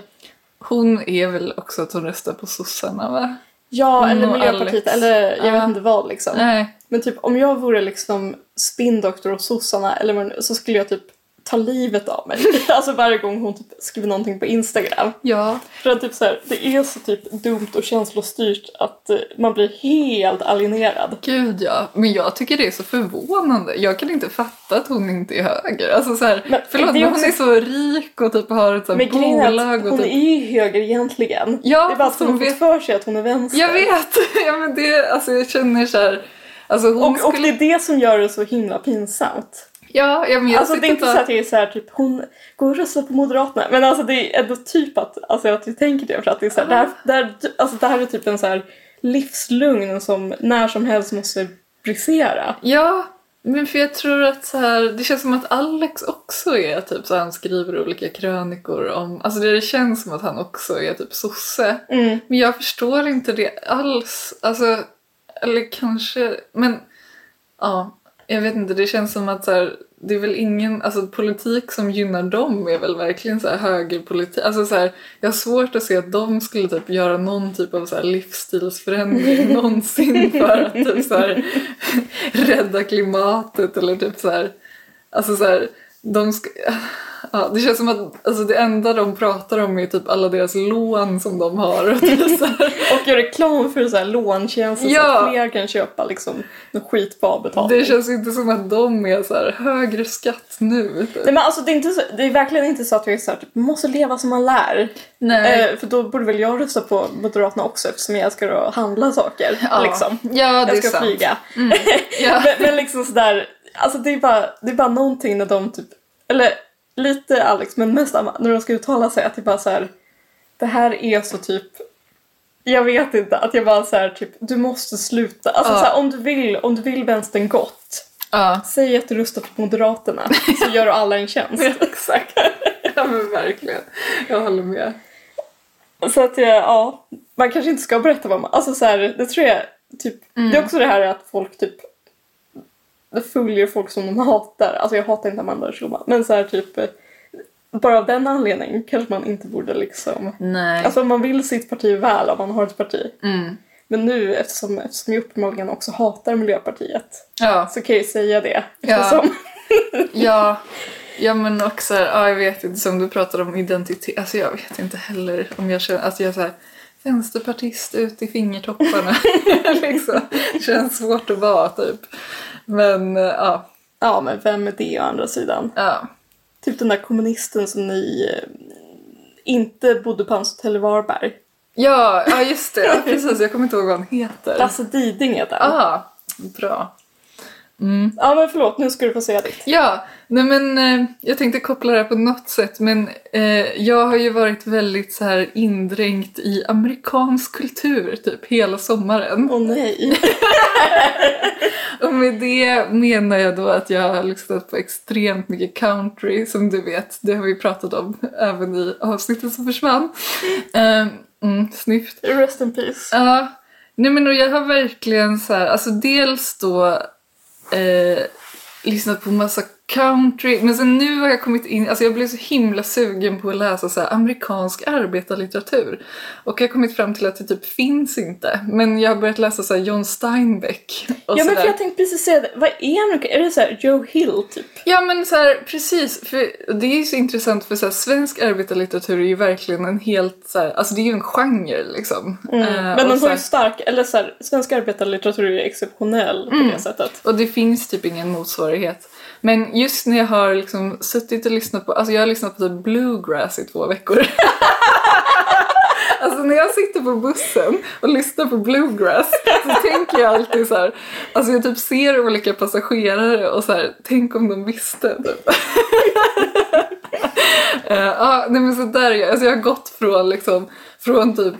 Hon är väl också att hon röstar på sossarna va? ja Hon eller och Miljöpartiet eller jag vet Ja. inte vad liksom. Nej. Men typ om jag vore liksom spindoktor och sossarna eller så skulle jag typ ta livet av mig. alltså varje gång hon typ skriver någonting på Instagram. Ja. För att typ så här, det är så typ dumt och känslostyrt att eh, man blir helt alienerad. Gud ja, men jag tycker det är så förvånande. Jag kan inte fatta att hon inte är höger. Alltså så här, Men förlåt, men också- hon är så rik och typ har ett så här Men bolag och hon typ... är ju höger egentligen. Ja, det är bara att hon hon har fått vet- för sig att hon är vänster. Jag vet! Ja men det, alltså jag känner så här... Alltså Och, och skulle... det är det som gör det så himla pinsamt. Ja, ja men jag Alltså det är inte så att jag är så här, typ hon går och röstar på Moderaterna. Men alltså det är ändå typ att, alltså att jag tänker det för att det är så här, det, här, det, här, alltså det här är typ en så här livslugn som när som helst måste brisera. Ja, men för jag tror att så här, det känns som att Alex också är typ så han skriver olika krönikor om, alltså det känns som att han också är typ sosse. Mm. Men jag förstår inte det alls, alltså, eller kanske, men ja, jag vet inte, det känns som att så här, det är väl ingen, alltså politik som gynnar dem är väl verkligen så här högerpolitik, alltså så här, jag har svårt att se att de skulle typ göra någon typ av så här livsstilsförändring någonsin för att typ så här rädda klimatet eller typ så här, alltså så här, de ska, ja, det känns som att alltså det enda de pratar om är typ alla deras lån som de har och så gör reklam för så här låntjänster så Ja. att fler kan köpa liksom skit på avbetalning. Det känns inte som att de är så här högre skatt nu. Typ. Nej men alltså det är, inte så, det är verkligen inte så att jag är så här, typ, måste leva som man lär. Nej. Eh, för då borde väl jag rösta på Moderaterna också eftersom jag att handla saker. ja. Liksom. ja, det Jag är ska sant. flyga. Ja. men, men liksom sådär, alltså det är, bara, det är bara någonting när de typ, eller lite Alex men Amma, när de ska uttala sig att det bara så här. det här är så typ jag vet inte, att jag bara så här, typ, du måste sluta. Alltså Ja. så här, om, du vill, om du vill vänstern gott, ja. säg att du röstar på Moderaterna så gör du alla en tjänst. Exakt. Ja men verkligen. Jag håller med. Så att jag, ja, man kanske inte ska berätta vad man, alltså så här, det tror jag, typ, det är också det här att folk typ följer folk som de hatar. Alltså jag hatar inte Amanda Schulman, men så här typ bara av den anledningen kanske man inte borde liksom, Nej. alltså man vill sitt parti väl om man har ett parti. mm. Men nu eftersom, eftersom jag uppenbarligen också hatar Miljöpartiet Ja. så kan jag ju säga det. Ja. Eftersom, Ja. Ja men också, ja, jag vet inte, som du pratade om identitet, alltså jag vet inte heller om jag känner, alltså jag är såhär vänsterpartist ut i fingertopparna. liksom. Det känns svårt att vara typ. Men eh, ja. ja men vem är det å andra sidan? ja. Typ den där kommunisten som ni eh, inte bodde på hans hotell i Varberg. Ja, ja just det. Ja, precis, jag kommer inte ihåg vad han heter. Lasse Diding heter han. Ah, bra. Ja men förlåt, nu ska du få säga ditt. Ja, nej men eh, jag tänkte koppla det här på något sätt men eh, jag har ju varit väldigt så här indränkt i amerikansk kultur typ hela sommaren. Åh nej. Och med det menar jag då att jag har lyssnat på extremt mycket country som du vet, det har vi pratat om även i avsnittet som försvann. Eh, mm, snyggt. Rest in peace. Ja, nej men och jag har verkligen så här, alltså dels då eh, lyssnat på massa country, men sen nu har jag kommit in, alltså jag blev så himla sugen på att läsa så amerikansk arbetarlitteratur. Och jag har kommit fram till att det typ finns inte, men jag har börjat läsa så John Steinbeck Ja men för jag tänkte precis säga det. Vad är Amerika? Är det så Joe Hill typ? Ja men så här, precis, för det är ju så intressant för så här, svensk arbetarlitteratur är ju verkligen en helt så här, alltså det är ju en genre liksom. Eh, Men och den har ju stark, eller så här, svensk arbetarlitteratur är ju exceptionell på Mm. det sättet. Och det finns typ ingen motsvarighet. Men just när jag har liksom suttit och lyssnat på, alltså jag har lyssnat på typ bluegrass i två veckor. alltså när jag sitter på bussen och lyssnar på bluegrass så tänker jag alltid så här, alltså jag typ ser olika passagerare och så här, tänk om de visste typ. uh, Ja, nej men så där är jag. Alltså jag har gått från liksom, från typ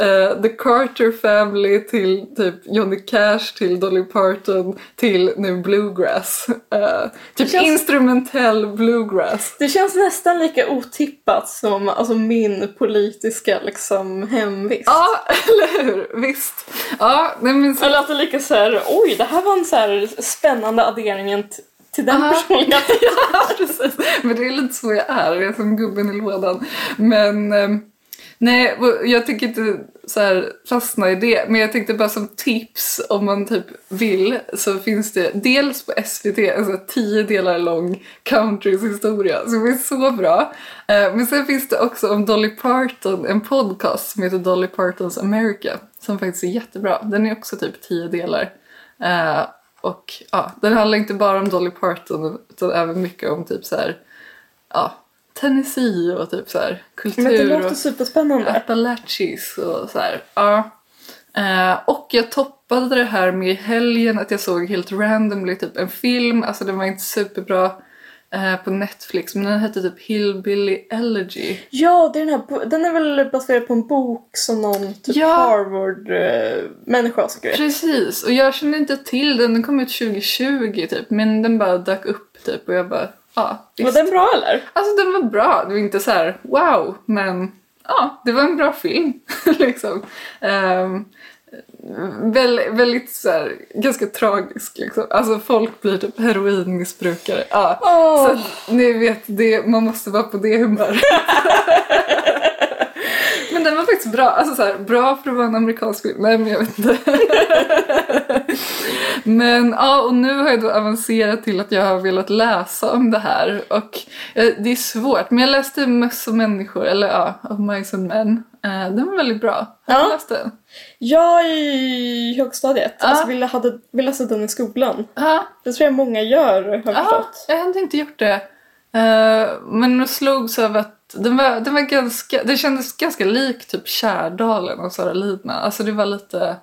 eh, The Carter Family till typ Johnny Cash till Dolly Parton till nu bluegrass. Eh, typ känns- instrumentell bluegrass. Det känns nästan lika otippat som alltså, min politiska liksom, hemvist. Ja, eller hur? Visst. Ja, nej men så, Eller att det är lika så här, oj det här var en så här spännande adderingen t- till den Aha. personligheten. ja, precis. Men det är lite så jag är, jag är som gubben i lådan. Men, eh, Nej, jag tänker inte så här fastna i det. Men jag tänkte bara som tips om man typ vill så finns det dels på SVT en så alltså här tio delar lång Countrys historia som är så bra. Eh, men sen finns det också om Dolly Parton en podcast som heter Dolly Partons America som faktiskt är jättebra. Den är också typ tio delar. Eh, och ja, den handlar inte bara om Dolly Parton utan även mycket om typ så här, ja, Tennessee och typ så här kultur. Men det låter och... superspännande. Appalachies och så här. Ja. Eh, och jag toppade det här med i helgen att jag såg helt randomly typ en film, alltså den var inte superbra eh, på Netflix men den hette typ Hillbilly Elegy. Ja, det är den här den är väl baserad på en bok som någon typ Ja. Harvard-människa har skrivit. Precis, och jag kände inte till den, den kom ut 2020 typ men den bara dök upp typ och jag bara ja Var visst. den bra eller? Alltså den var bra, det var inte så här wow men ja det var en bra film liksom. Um, Väl, väldigt så här, ganska tragisk liksom. Alltså folk blir typ heroinmissbrukare. Ja. Åh. Så att, ni vet, det, man måste vara på det humöret. men den var faktiskt bra. Alltså så här, bra för att vara en amerikansk film. Nej men jag vet inte. men ja, och nu har jag då avancerat till att jag har velat läsa om det här. Och eh, det är svårt. Men jag läste Möss och människor, eller ja, Of Mice and Men. Eh, den var väldigt bra. Har Ja. du läst den? Jag i högstadiet. Ja. Alltså vi, hade, vi läste den i skolan. Ja. Det tror jag många gör, har jag Ja, förstått. jag hade inte gjort det. Eh, men jag slogs av att den var, den var ganska, det kändes ganska lik typ Kärdalen och Sara Lidman. Alltså det var lite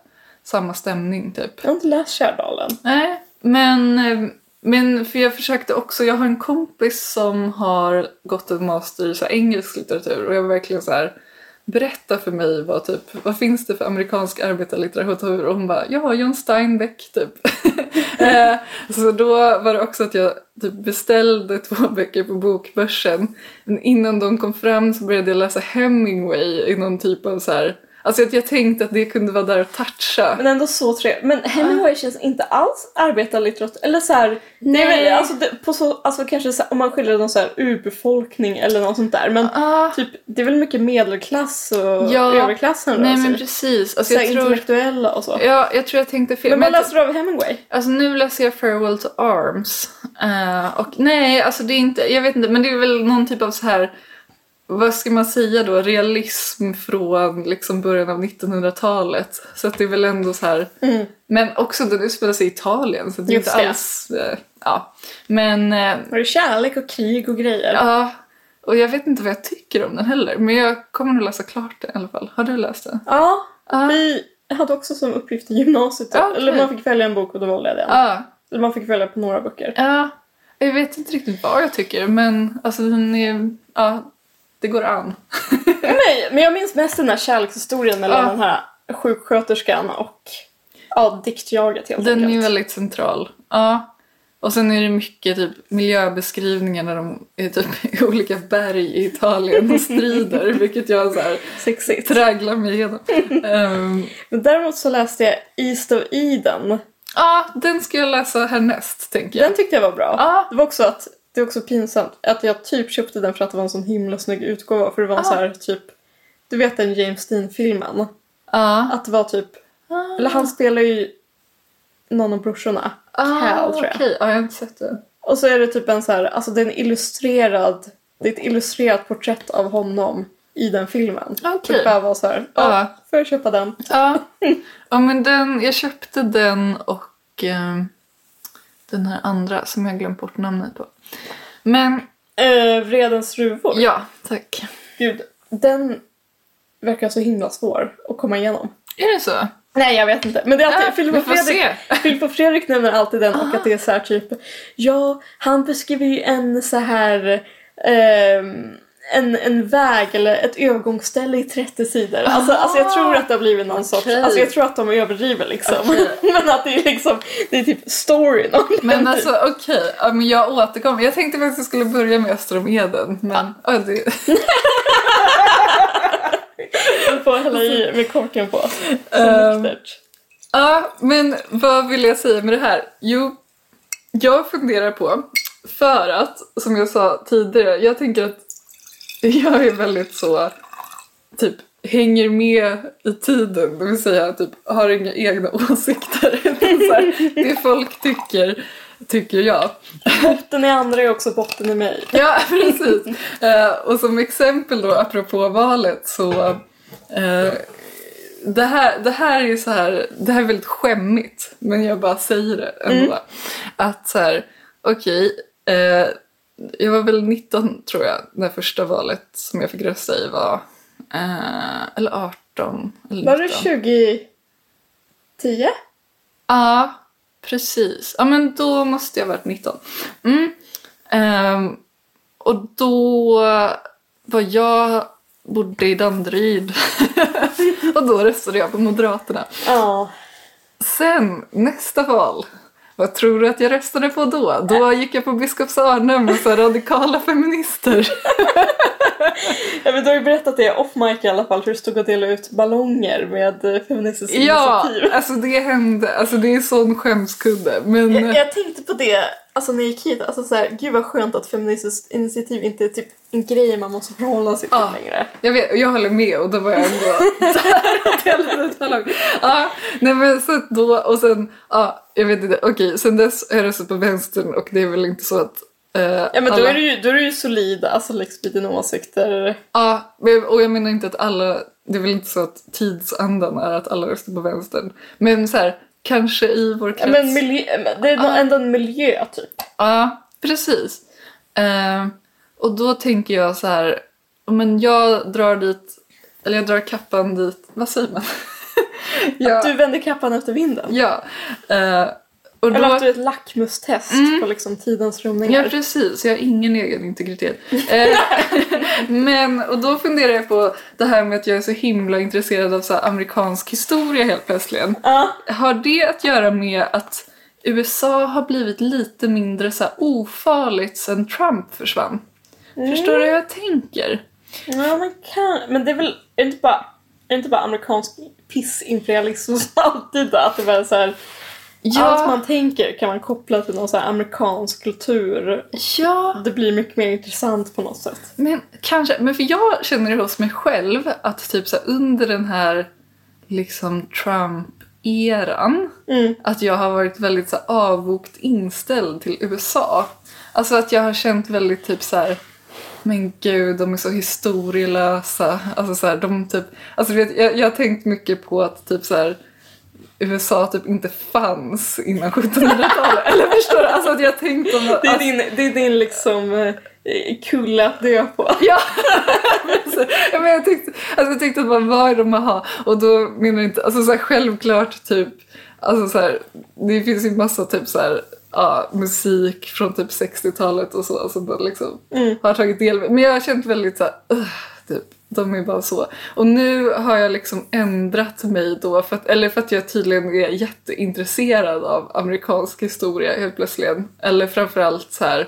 samma stämning typ. Jag har inte läst Kärdalen. Nej, men, eh, men för jag försökte också, jag har en kompis som har gått en master i så engelsk litteratur och jag var verkligen så här berätta för mig vad, typ, vad finns det för amerikansk arbetarlitteratur och hon bara ja, John Steinbeck typ. Eh, så då var det också att jag typ beställde två böcker på bokbörsen. Men innan de kom fram så började jag läsa Hemingway i någon typ av så här Alltså att jag tänkte att det kunde vara där och toucha. Men ändå så trevligt. Men Hemingway känns inte alls arbetarlitteratur. Eller så här, det är Nej. väl, alltså, det, på så, alltså kanske så, om man skiljer någon så här urbefolkning eller något sånt där. Men Ah, typ, det är väl mycket medelklass och Ja. överklassen nej men precis. Alltså så jag tror, intellektuella och så. ja, jag tror jag tänkte fel. Men vad läste du av Hemingway? Alltså nu läser jag Farewell to Arms. Eh, och nej, alltså det är inte, jag vet inte, men det är väl någon typ av så här vad ska man säga då, realism från liksom början av 1900-talet. Så att det är väl ändå så här, Mm. men också den utspelar sig i Italien så det är Just inte det. alls, eh, ja. Men, eh, Var det kärlek och krig och grejer? ja, och jag vet inte vad jag tycker om den heller. Men jag kommer nog läsa klart den i alla fall. Har du läst den? Ja, Ja. vi hade också som uppgift i gymnasiet. Ja, okej. Eller man fick välja en bok och då valde jag den. Ja, Eller man fick välja på några böcker. Ja, jag vet inte riktigt vad jag tycker men alltså den är, ja, det går an. Nej, men jag minns mest den här kärlekshistorien mellan Ja. den här sjuksköterskan och ja, diktjaget helt Den är enkelt. ju väldigt central. Ja. Och sen är det mycket typ miljöbeskrivningar när de är typ i olika berg i Italien och strider vilket jag så här Sexigt. tragglar mig igenom. Ehm, Men däremot så läste jag East of Eden. Ja, den ska jag läsa härnäst tänker jag. Den tyckte jag var bra. Ja. Det var också att det är också pinsamt att jag typ köpte den för att det var en sån himla snygg utgåva. För det var en Ah. så här typ, du vet den James Dean-filmen? Ja. Att det var typ, eller han spelar ju någon av brorsorna. Cal tror jag. Ah, Okej, ja, jag har inte sett den. Och så är det typ en så här, alltså det är en illustrerad, det är ett illustrerat porträtt av honom i den filmen. Okej. Det bara var så här, Ja. ja, får jag köpa den? Ja. ja, men den, jag köpte den och eh, den här andra som jag glömt bort namnet på. Men Eh, Vredens ruvor. ja, tack. Gud, den verkar så himla svår att komma igenom. Är det så? Nej, jag vet inte. Men det är alltid, Ja, Filip, vi och Fredrik. Filip och Fredrik nämner alltid den och att det är så här typ, ja, han beskriver ju en så här ehm, en, en väg eller ett övergångsställe i 30 sidor. Alltså, alltså jag tror att det har blivit någon sorts, alltså jag tror att de överdriver liksom. Okej. Men att det är liksom, det är typ storyn om Men typ. alltså okej, ja, men jag återkommer. Jag tänkte faktiskt att jag skulle börja med Öster om Eden. Men ja. det, Du får hälla i med korken på. Nyktert. ja, men vad vill jag säga med det här? Jo, jag funderar på, för att, som jag sa tidigare, jag tänker att jag är väldigt så typ hänger med i tiden, det vill säga typ har inga egna åsikter. så här, det folk tycker, tycker jag. Botten i andra är också botten i mig. Ja, precis. Eh, och som exempel då, apropå valet, så eh, det, här, det här är så här, det här är väldigt skämmigt, men jag bara säger det ändå. Att så här, okej, eh, jag var väl 19 tror jag, när första valet som jag fick rösta i var, eh, eller 18, eller Var det 19. 2010? Ja, precis. Ja, men då måste jag ha varit 19. Mm. Ehm, och då var jag bodde i Danderyd. och då röstade jag på Moderaterna. Ja. Sen, nästa val. Vad tror du att jag röstade på då? Då gick jag på Biskops Arnhem med så radikala feminister. ja men du har ju berättat det off mic i alla fall hur du stod och delade ut ballonger med eh, Feministiskt ja, initiativ. alltså det hände. Alltså det är sån skämskudde. Men... Jag, jag tänkte på det alltså när jag gick hit, alltså så här, gud vad skönt att Feministiskt initiativ inte är typ en grej man måste förhålla sig till Ja. längre. Jag, vet, jag håller med och då var jag ändå där och delade ut ballonger. Ja, nej men så då och sen, ja, jag vet inte, okej, sen dess har jag röstat på vänstern och det är väl inte så att eh, Ja men då alla- är du ju, då är du ju solid, alltså liksom dina åsikter. Ja, och jag menar inte att alla, det är väl inte så att tidsandan är att alla röstar på vänstern. Men så här, kanske i vår Ja, krets. men miljö, det är Ja. ändå en miljö typ. Ja, precis. Eh, och då tänker jag så här, men jag drar dit, eller jag drar kappan dit, vad säger man? ja, Du vänder kappan efter vinden. ja. Eh, och Eller då, att du är ett lackmustest på liksom tidens ja, rymningar. precis. Jag har ingen egen integritet. Eh, men, och då funderar jag på det här med att jag är så himla intresserad av så amerikansk historia helt plötsligt. Ja. Har det att göra med att USA har blivit lite mindre så ofarligt sen Trump försvann? Förstår du hur jag tänker? Ja, man kan. Men det är väl är det inte bara, är det inte bara amerikansk pissimperialism som alltid att det var så här, allt man tänker kan man koppla till någon så här amerikansk kultur. ja, Det blir mycket mer intressant på något sätt. men kanske. Men för jag känner det hos mig själv att typ så under den här liksom Trump-eran Mm. att jag har varit väldigt så avvokt inställd till USA. Alltså att jag har känt väldigt typ så här. Men gud, de är så historielösa. Alltså så här, de typ, alltså vet, jag, jag har tänkt mycket på att typ så här, USA typ inte fanns innan 1700-talet. Eller förstår du? Alltså att jag tänkt om att... Det är din, det är din liksom eh, kulle att dö på. Ja! ja men jag, tyckte, alltså jag tyckte att man vad är de att ha? Och då menar jag inte, alltså så här, självklart typ, alltså så här, det finns ju massa typ så här, ja, musik från typ 60-talet och så som man liksom har tagit del av. Men jag har känt väldigt så här, "Ugh", typ, de är bara så. Och nu har jag liksom ändrat mig då, för att, eller för att jag tydligen är jätteintresserad av amerikansk historia helt plötsligt. Eller framförallt så här,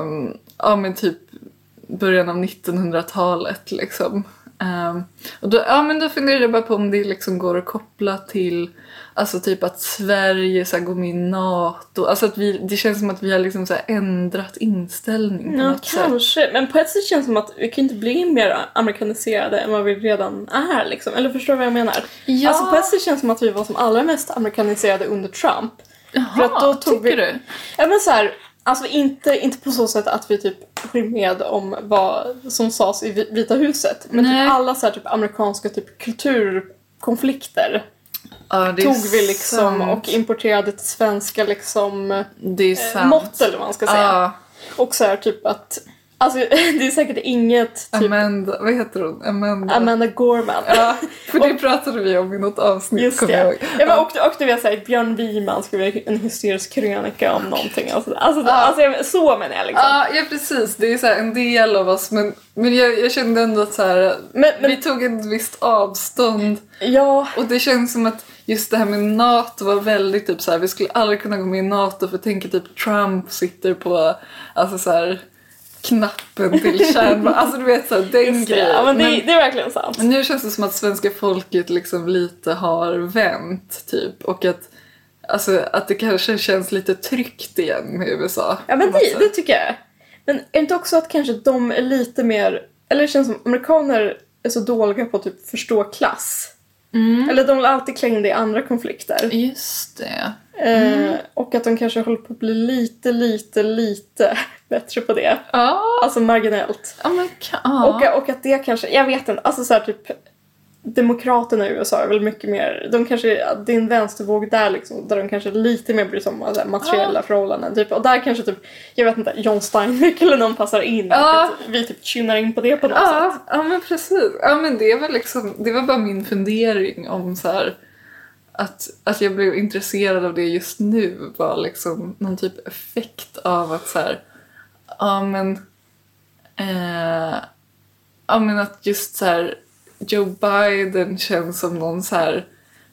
um, ja men typ början av 1900-talet liksom. Um, och då, ja, men då funderar jag bara på om det liksom går att koppla till Alltså typ att Sverige så går med i NATO. Alltså att vi, det känns som att vi har liksom så ändrat inställning på Ja, något sätt. kanske. Men på ett sätt känns det som att vi kan inte bli mer amerikaniserade än vad vi redan är. Liksom. Eller förstår du vad jag menar? Ja. Alltså på ett sätt känns det som att vi var som allra mest amerikaniserade under Trump. Jaha, för att då tog tycker vi- du? Ja men så här, alltså inte, inte på så sätt att vi typ höll med om vad som sades i Vi- Vita huset. Men Nej. typ alla så här, typ amerikanska typ kulturkonflikter Ja, tog vi liksom sant. och importerade till svenska liksom Det eh, mått eller vad man ska säga. Ja, Och så här typ att, alltså det är säkert inget typ Amanda, vad heter hon? Amanda. Amanda Gorman. Ja, för det pratade vi om i något avsnitt, Just kommer jag ihåg. Ja, men, och, och du vet såhär, Björn Wiman skrev en hysterisk krönika om någonting. Alltså, alltså, Ja. alltså jag- så menar jag liksom. Ja, ja precis. Det är så en del av oss. Men, men jag, jag kände ändå att så här, Men, men vi tog ett visst avstånd. ja, Och det känns som att just det här med NATO var väldigt typ så här, vi skulle aldrig kunna gå med i NATO för tänk typ Trump sitter på alltså så här, knappen till kärnvapen. Alltså du vet så här, den just det. grejen. Ja, men det, Men- det är verkligen sant. men nu känns det som att svenska folket liksom lite har vänt typ och att Alltså att det kanske känns lite tryggt igen med USA. Ja men det, det tycker jag. Men är det inte också att kanske de är lite mer, eller det känns som amerikaner är så dåliga på att typ förstå klass. Mm. Eller de alltid klängda i andra konflikter. Just det. Eh, och att de kanske håller på att bli lite, lite, lite bättre på det. Ja, Alltså marginellt. ka- ja. Och, och att det kanske, jag vet inte, alltså så här typ Demokraterna i USA är väl mycket mer, de kanske, det är en vänstervåg där liksom, där de kanske lite mer bryr sig om så här, materiella förhållanden. Typ, och där kanske typ, jag vet inte, John Steinbeck eller någon passar in. Och att vi typ tunar in på det på något Ja, sätt. ja men precis. Ja men det var liksom, det var bara min fundering om så här att, att jag blev intresserad av det just nu var liksom någon typ effekt av att så här, ja men, eh, ja men att just så här Joe Biden känns som någon så här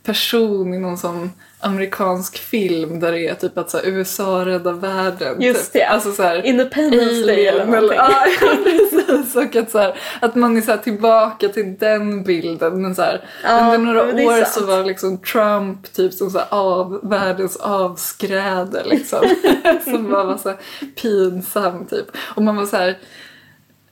person i någon sån amerikansk film där det är typ att så här, USA räddar världen. Just typ. det. Alltså så här, Independence Day eller någonting. ja, precis. Och att, så här, att man är så tillbaka till den bilden. Men så Ja, under några år så var liksom Trump typ som så av, världens avskräde liksom. som bara var så pinsam typ. Och man var så här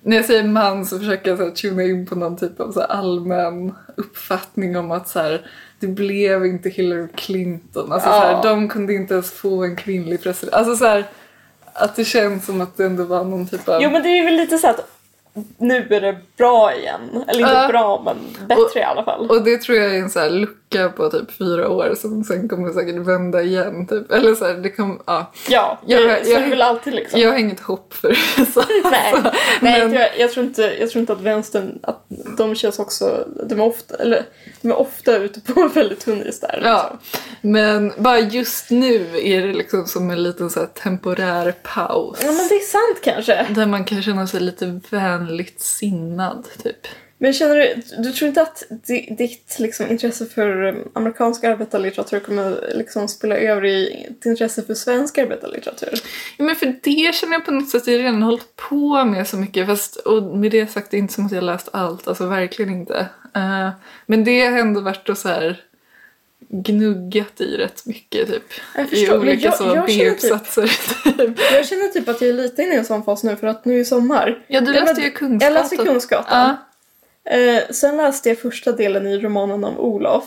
när jag säger man så försöker jag så här, tuna in på någon typ av så allmän uppfattning om att så här, det blev inte Hillary Clinton. Alltså, så Ja. här, de kunde inte ens få en kvinnlig president. Alltså så här, att det känns som att det ändå var någon typ av... Jo men det är väl lite så att nu är det bra igen. Eller inte Ja. bra men bättre i alla fall. Och det tror jag är en så här lucka på typ fyra år som sen kommer säkert vända igen. Typ. Eller så här, det kommer, ja. ja, Jag- så jag- är det väl alltid liksom. Jag har inget hopp för USA. Nej, alltså. nej Men- jag, jag, tror inte, jag tror inte att vänstern, att de känns också, de är ofta, eller, de är ofta ute på en väldigt tunn is där. Ja, men bara just nu är det liksom som en liten så temporär paus. Liksom. ja men det är sant kanske. Där man kan känna sig lite vänligt sinnad, typ. Men känner du, du tror inte att di, ditt liksom, intresse för um, amerikansk arbetarlitteratur kommer liksom spela över i ditt intresse för svensk arbetarlitteratur? Ja, men för det känner jag på något sätt att jag redan hållit på med så mycket. Fast, och med det sagt, det är inte som att jag läst allt. Alltså verkligen inte. Eh, men det har ändå varit och så här gnuggat i rätt mycket typ. I olika jag- så jag känner typ- B-uppsatser. Typ. Jag känner typ att jag är lite inne i en sån fas nu för att nu är sommar. Ja, du läste ju Kungsgatan. Jag läste Kungsgatan. Eh, sen läste jag första delen i romanen om Olof.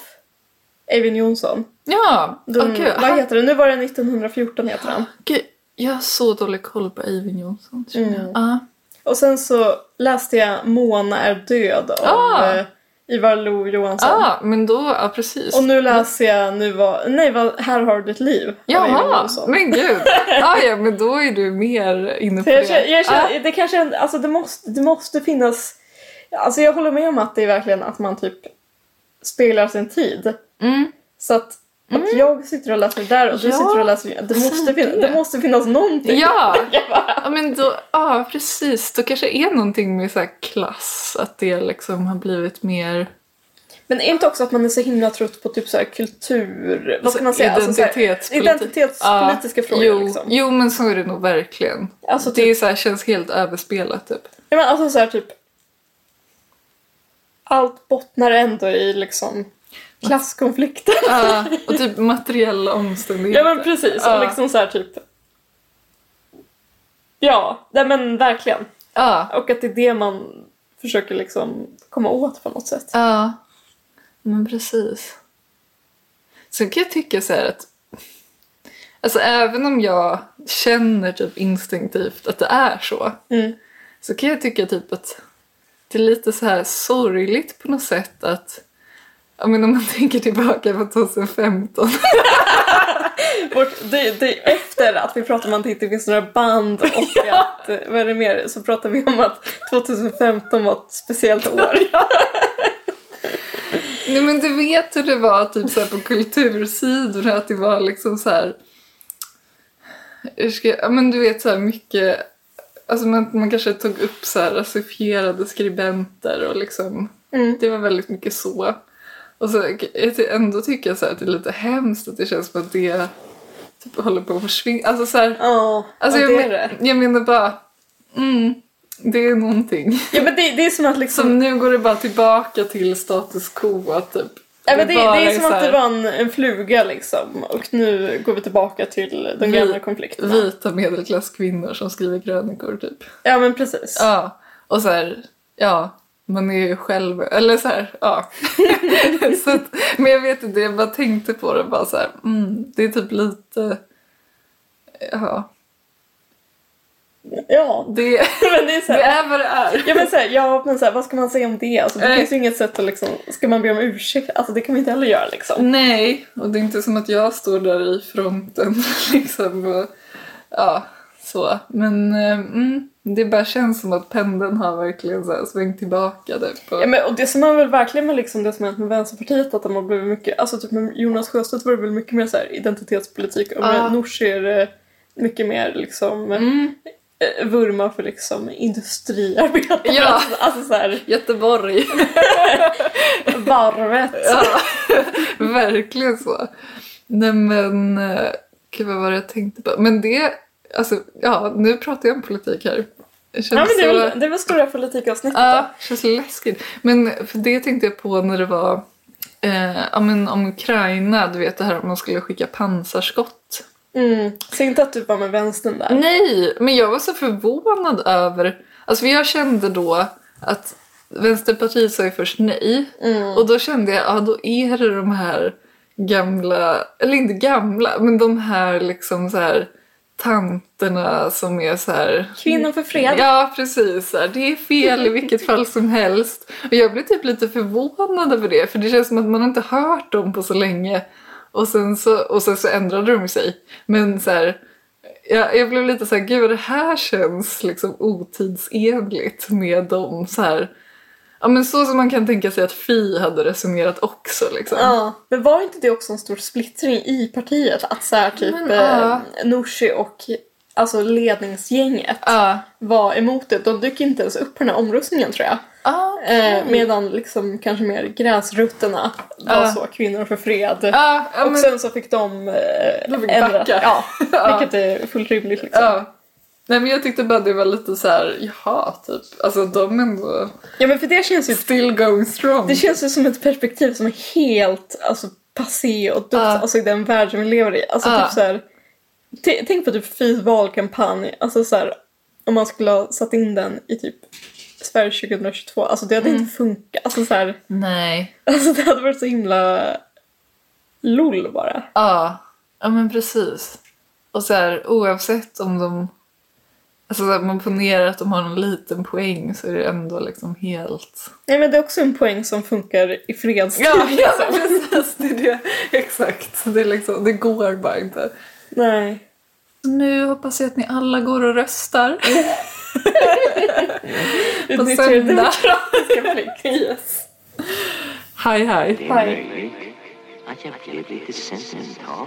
Eivind Johnson. Ja, Den, okej. Vad heter den? Nu var det 1914 heter den. Gud, jag har så dålig koll på Eivind Johnson. jag. Mm. Ja. Och sen så läste jag Mona är död av Ah. eh, Ivar Lo-Johansson. Ja, men då, ja precis. Och nu läser jag nu var, nej, vad, Här har du ditt liv Jaha, men gud. Ja, ja, men då är du mer inne på jag, det. känner- jag känner, Ja. det kanske, alltså det måste, det måste finnas, alltså jag håller med om att det är verkligen att man typ speglar sin tid. Mm. Så att, att jag sitter och läser det där och du Ja, sitter och läser det. Det måste, finna, det. det måste finnas någonting. Ja. Ja, men då, ja precis. Då kanske är någonting med så här klass, att det liksom har blivit mer Men är inte också att man är så himla trött på typ så här kultur, vad ska man säga? identitetspolitik. Alltså identitetspolitiska frågor jo, liksom. jo, men så är det nog verkligen. Alltså det typ, är så här, känns helt överspelat typ. ja, men alltså så här typ allt bottnar ändå i liksom klasskonflikter. Ja, och typ materiella omständigheter. Ja men precis, Ja. och liksom så här typ Ja, nej men verkligen. Ja, Och att det är det man försöker liksom komma åt på något sätt. Ja, men precis. Sen kan jag tycka så här att Alltså även om jag känner typ instinktivt att det är så Mm. så kan jag tycka typ att det är lite så här sorgligt på något sätt att Ja men om man tänker tillbaka på 2015. Vårt, det, det, efter att vi pratar om att det inte finns några band och att, eh, vad är det mer, så pratar vi om att 2015 var ett speciellt år. Nej men du vet hur det var typ så på kultursidorna att det var liksom så här. ska Ja men du vet så här mycket. Alltså man, man kanske tog upp så här rasifierade skribenter och liksom. Mm. Det var väldigt mycket så. Och så jag ändå tycker jag så här att det är lite hemskt att det känns som att det typ håller på att försvinna. Alltså så här. Ja, Alltså ja, jag, det det. jag menar bara. Mm, det är någonting. Ja men det, det är som att liksom Som nu går det bara tillbaka till status quo typ. Ja, men det, det är som att det var en, en fluga liksom och nu går vi tillbaka till de Vi- gamla konflikterna. Vita medelklasskvinnor som skriver krönikor typ. Ja men precis. Ja, och så här, ja. man är ju själv, eller så här, ja. så att, men jag vet inte, jag bara tänkte på det bara så här, mm, det är typ lite, ja, Ja, det, men det är så det här, är vad det är. Ja men, så här, ja, men så här, vad ska man säga om det? Alltså, det Nej. finns ju inget sätt att liksom, ska man be om ursäkt? Alltså det kan man inte heller göra liksom. Nej, och det är inte som att jag står där i fronten liksom och, ja, så. Men eh, mm, det bara känns som att pendeln har verkligen så här svängt tillbaka där på... Ja, men, och det som har väl verkligen med liksom det som hänt med Vänsterpartiet att de har blivit mycket, alltså typ med Jonas Sjöstedt var det väl mycket mer så identitetspolitik och med Ja. Nooshi är det mycket mer liksom Mm, vurma för liksom industriarbetare. Ja. Alltså, så här Göteborg. varvet. ja, verkligen så. Nej men, eh, gud vad var det jag tänkte på? Men det, alltså, ja, nu pratar jag om politik här. Känns Ja men det är så... det väl stora politikavsnittet Ja, det känns läskigt. Men för det tänkte jag på när det var eh, ja, men om Ukraina, du vet det här om man skulle skicka pansarskott. Mm. Säg inte att du var med vänstern där. Nej, men jag var så förvånad över, alltså jag kände då att Vänsterpartiet sa ju först nej Mm. och då kände jag, ja då är det de här gamla, eller inte gamla, men de här liksom så här tanterna som är så här Kvinnor för fred. Ja, precis. Här, Det är fel i vilket fall som helst. Och jag blev typ lite förvånad över det, för det känns som att man inte hört dem på så länge. Och sen så, och sen så ändrade de sig. Men så här, jag, jag blev lite så här, gud det här känns liksom otidsenligt med dem så här. Ja men så som man kan tänka sig att Fi hade resonerat också liksom. Ja, men var inte det också en stor splittring i partiet? Att så här, typ Men, eh, ja. Nooshi och alltså ledningsgänget Ja. var emot det. De dök inte ens upp på den här omröstningen tror jag. Ja, Eh, medan liksom kanske mer gräsrötterna var Ja. så kvinnor för fred. ja, och men, sen så fick de eh, De fick ändra. backa. Ja, vilket är fullt rimligt liksom. Nej men jag tyckte bara det var lite så här, jaha typ. Alltså de ändå Ja men för det känns ju still going strong. Det känns ju som ett perspektiv som är helt alltså, passé och dumt alltså, i den värld som vi lever i. Alltså, typ så här, t- tänk på typ Fis valkampanj. Alltså, så här, om man skulle ha satt in den i typ Sverige 2022. Alltså det hade Mm. inte funkat. Alltså, så här, Nej. alltså det hade varit så himla LOL bara. Ja, ja men precis. Och så här, oavsett om de... Alltså så här, man ponerar att de har en liten poäng så är det ändå liksom helt... Nej men det är också en poäng som funkar i fredstid. Ja, ja precis. Det är det. Exakt. Det, är liksom, det går bara inte. Nej. Nu hoppas jag att ni alla går och röstar. Det söndag. Yes. Hej hej. Hej. att jag blev lite sentimental.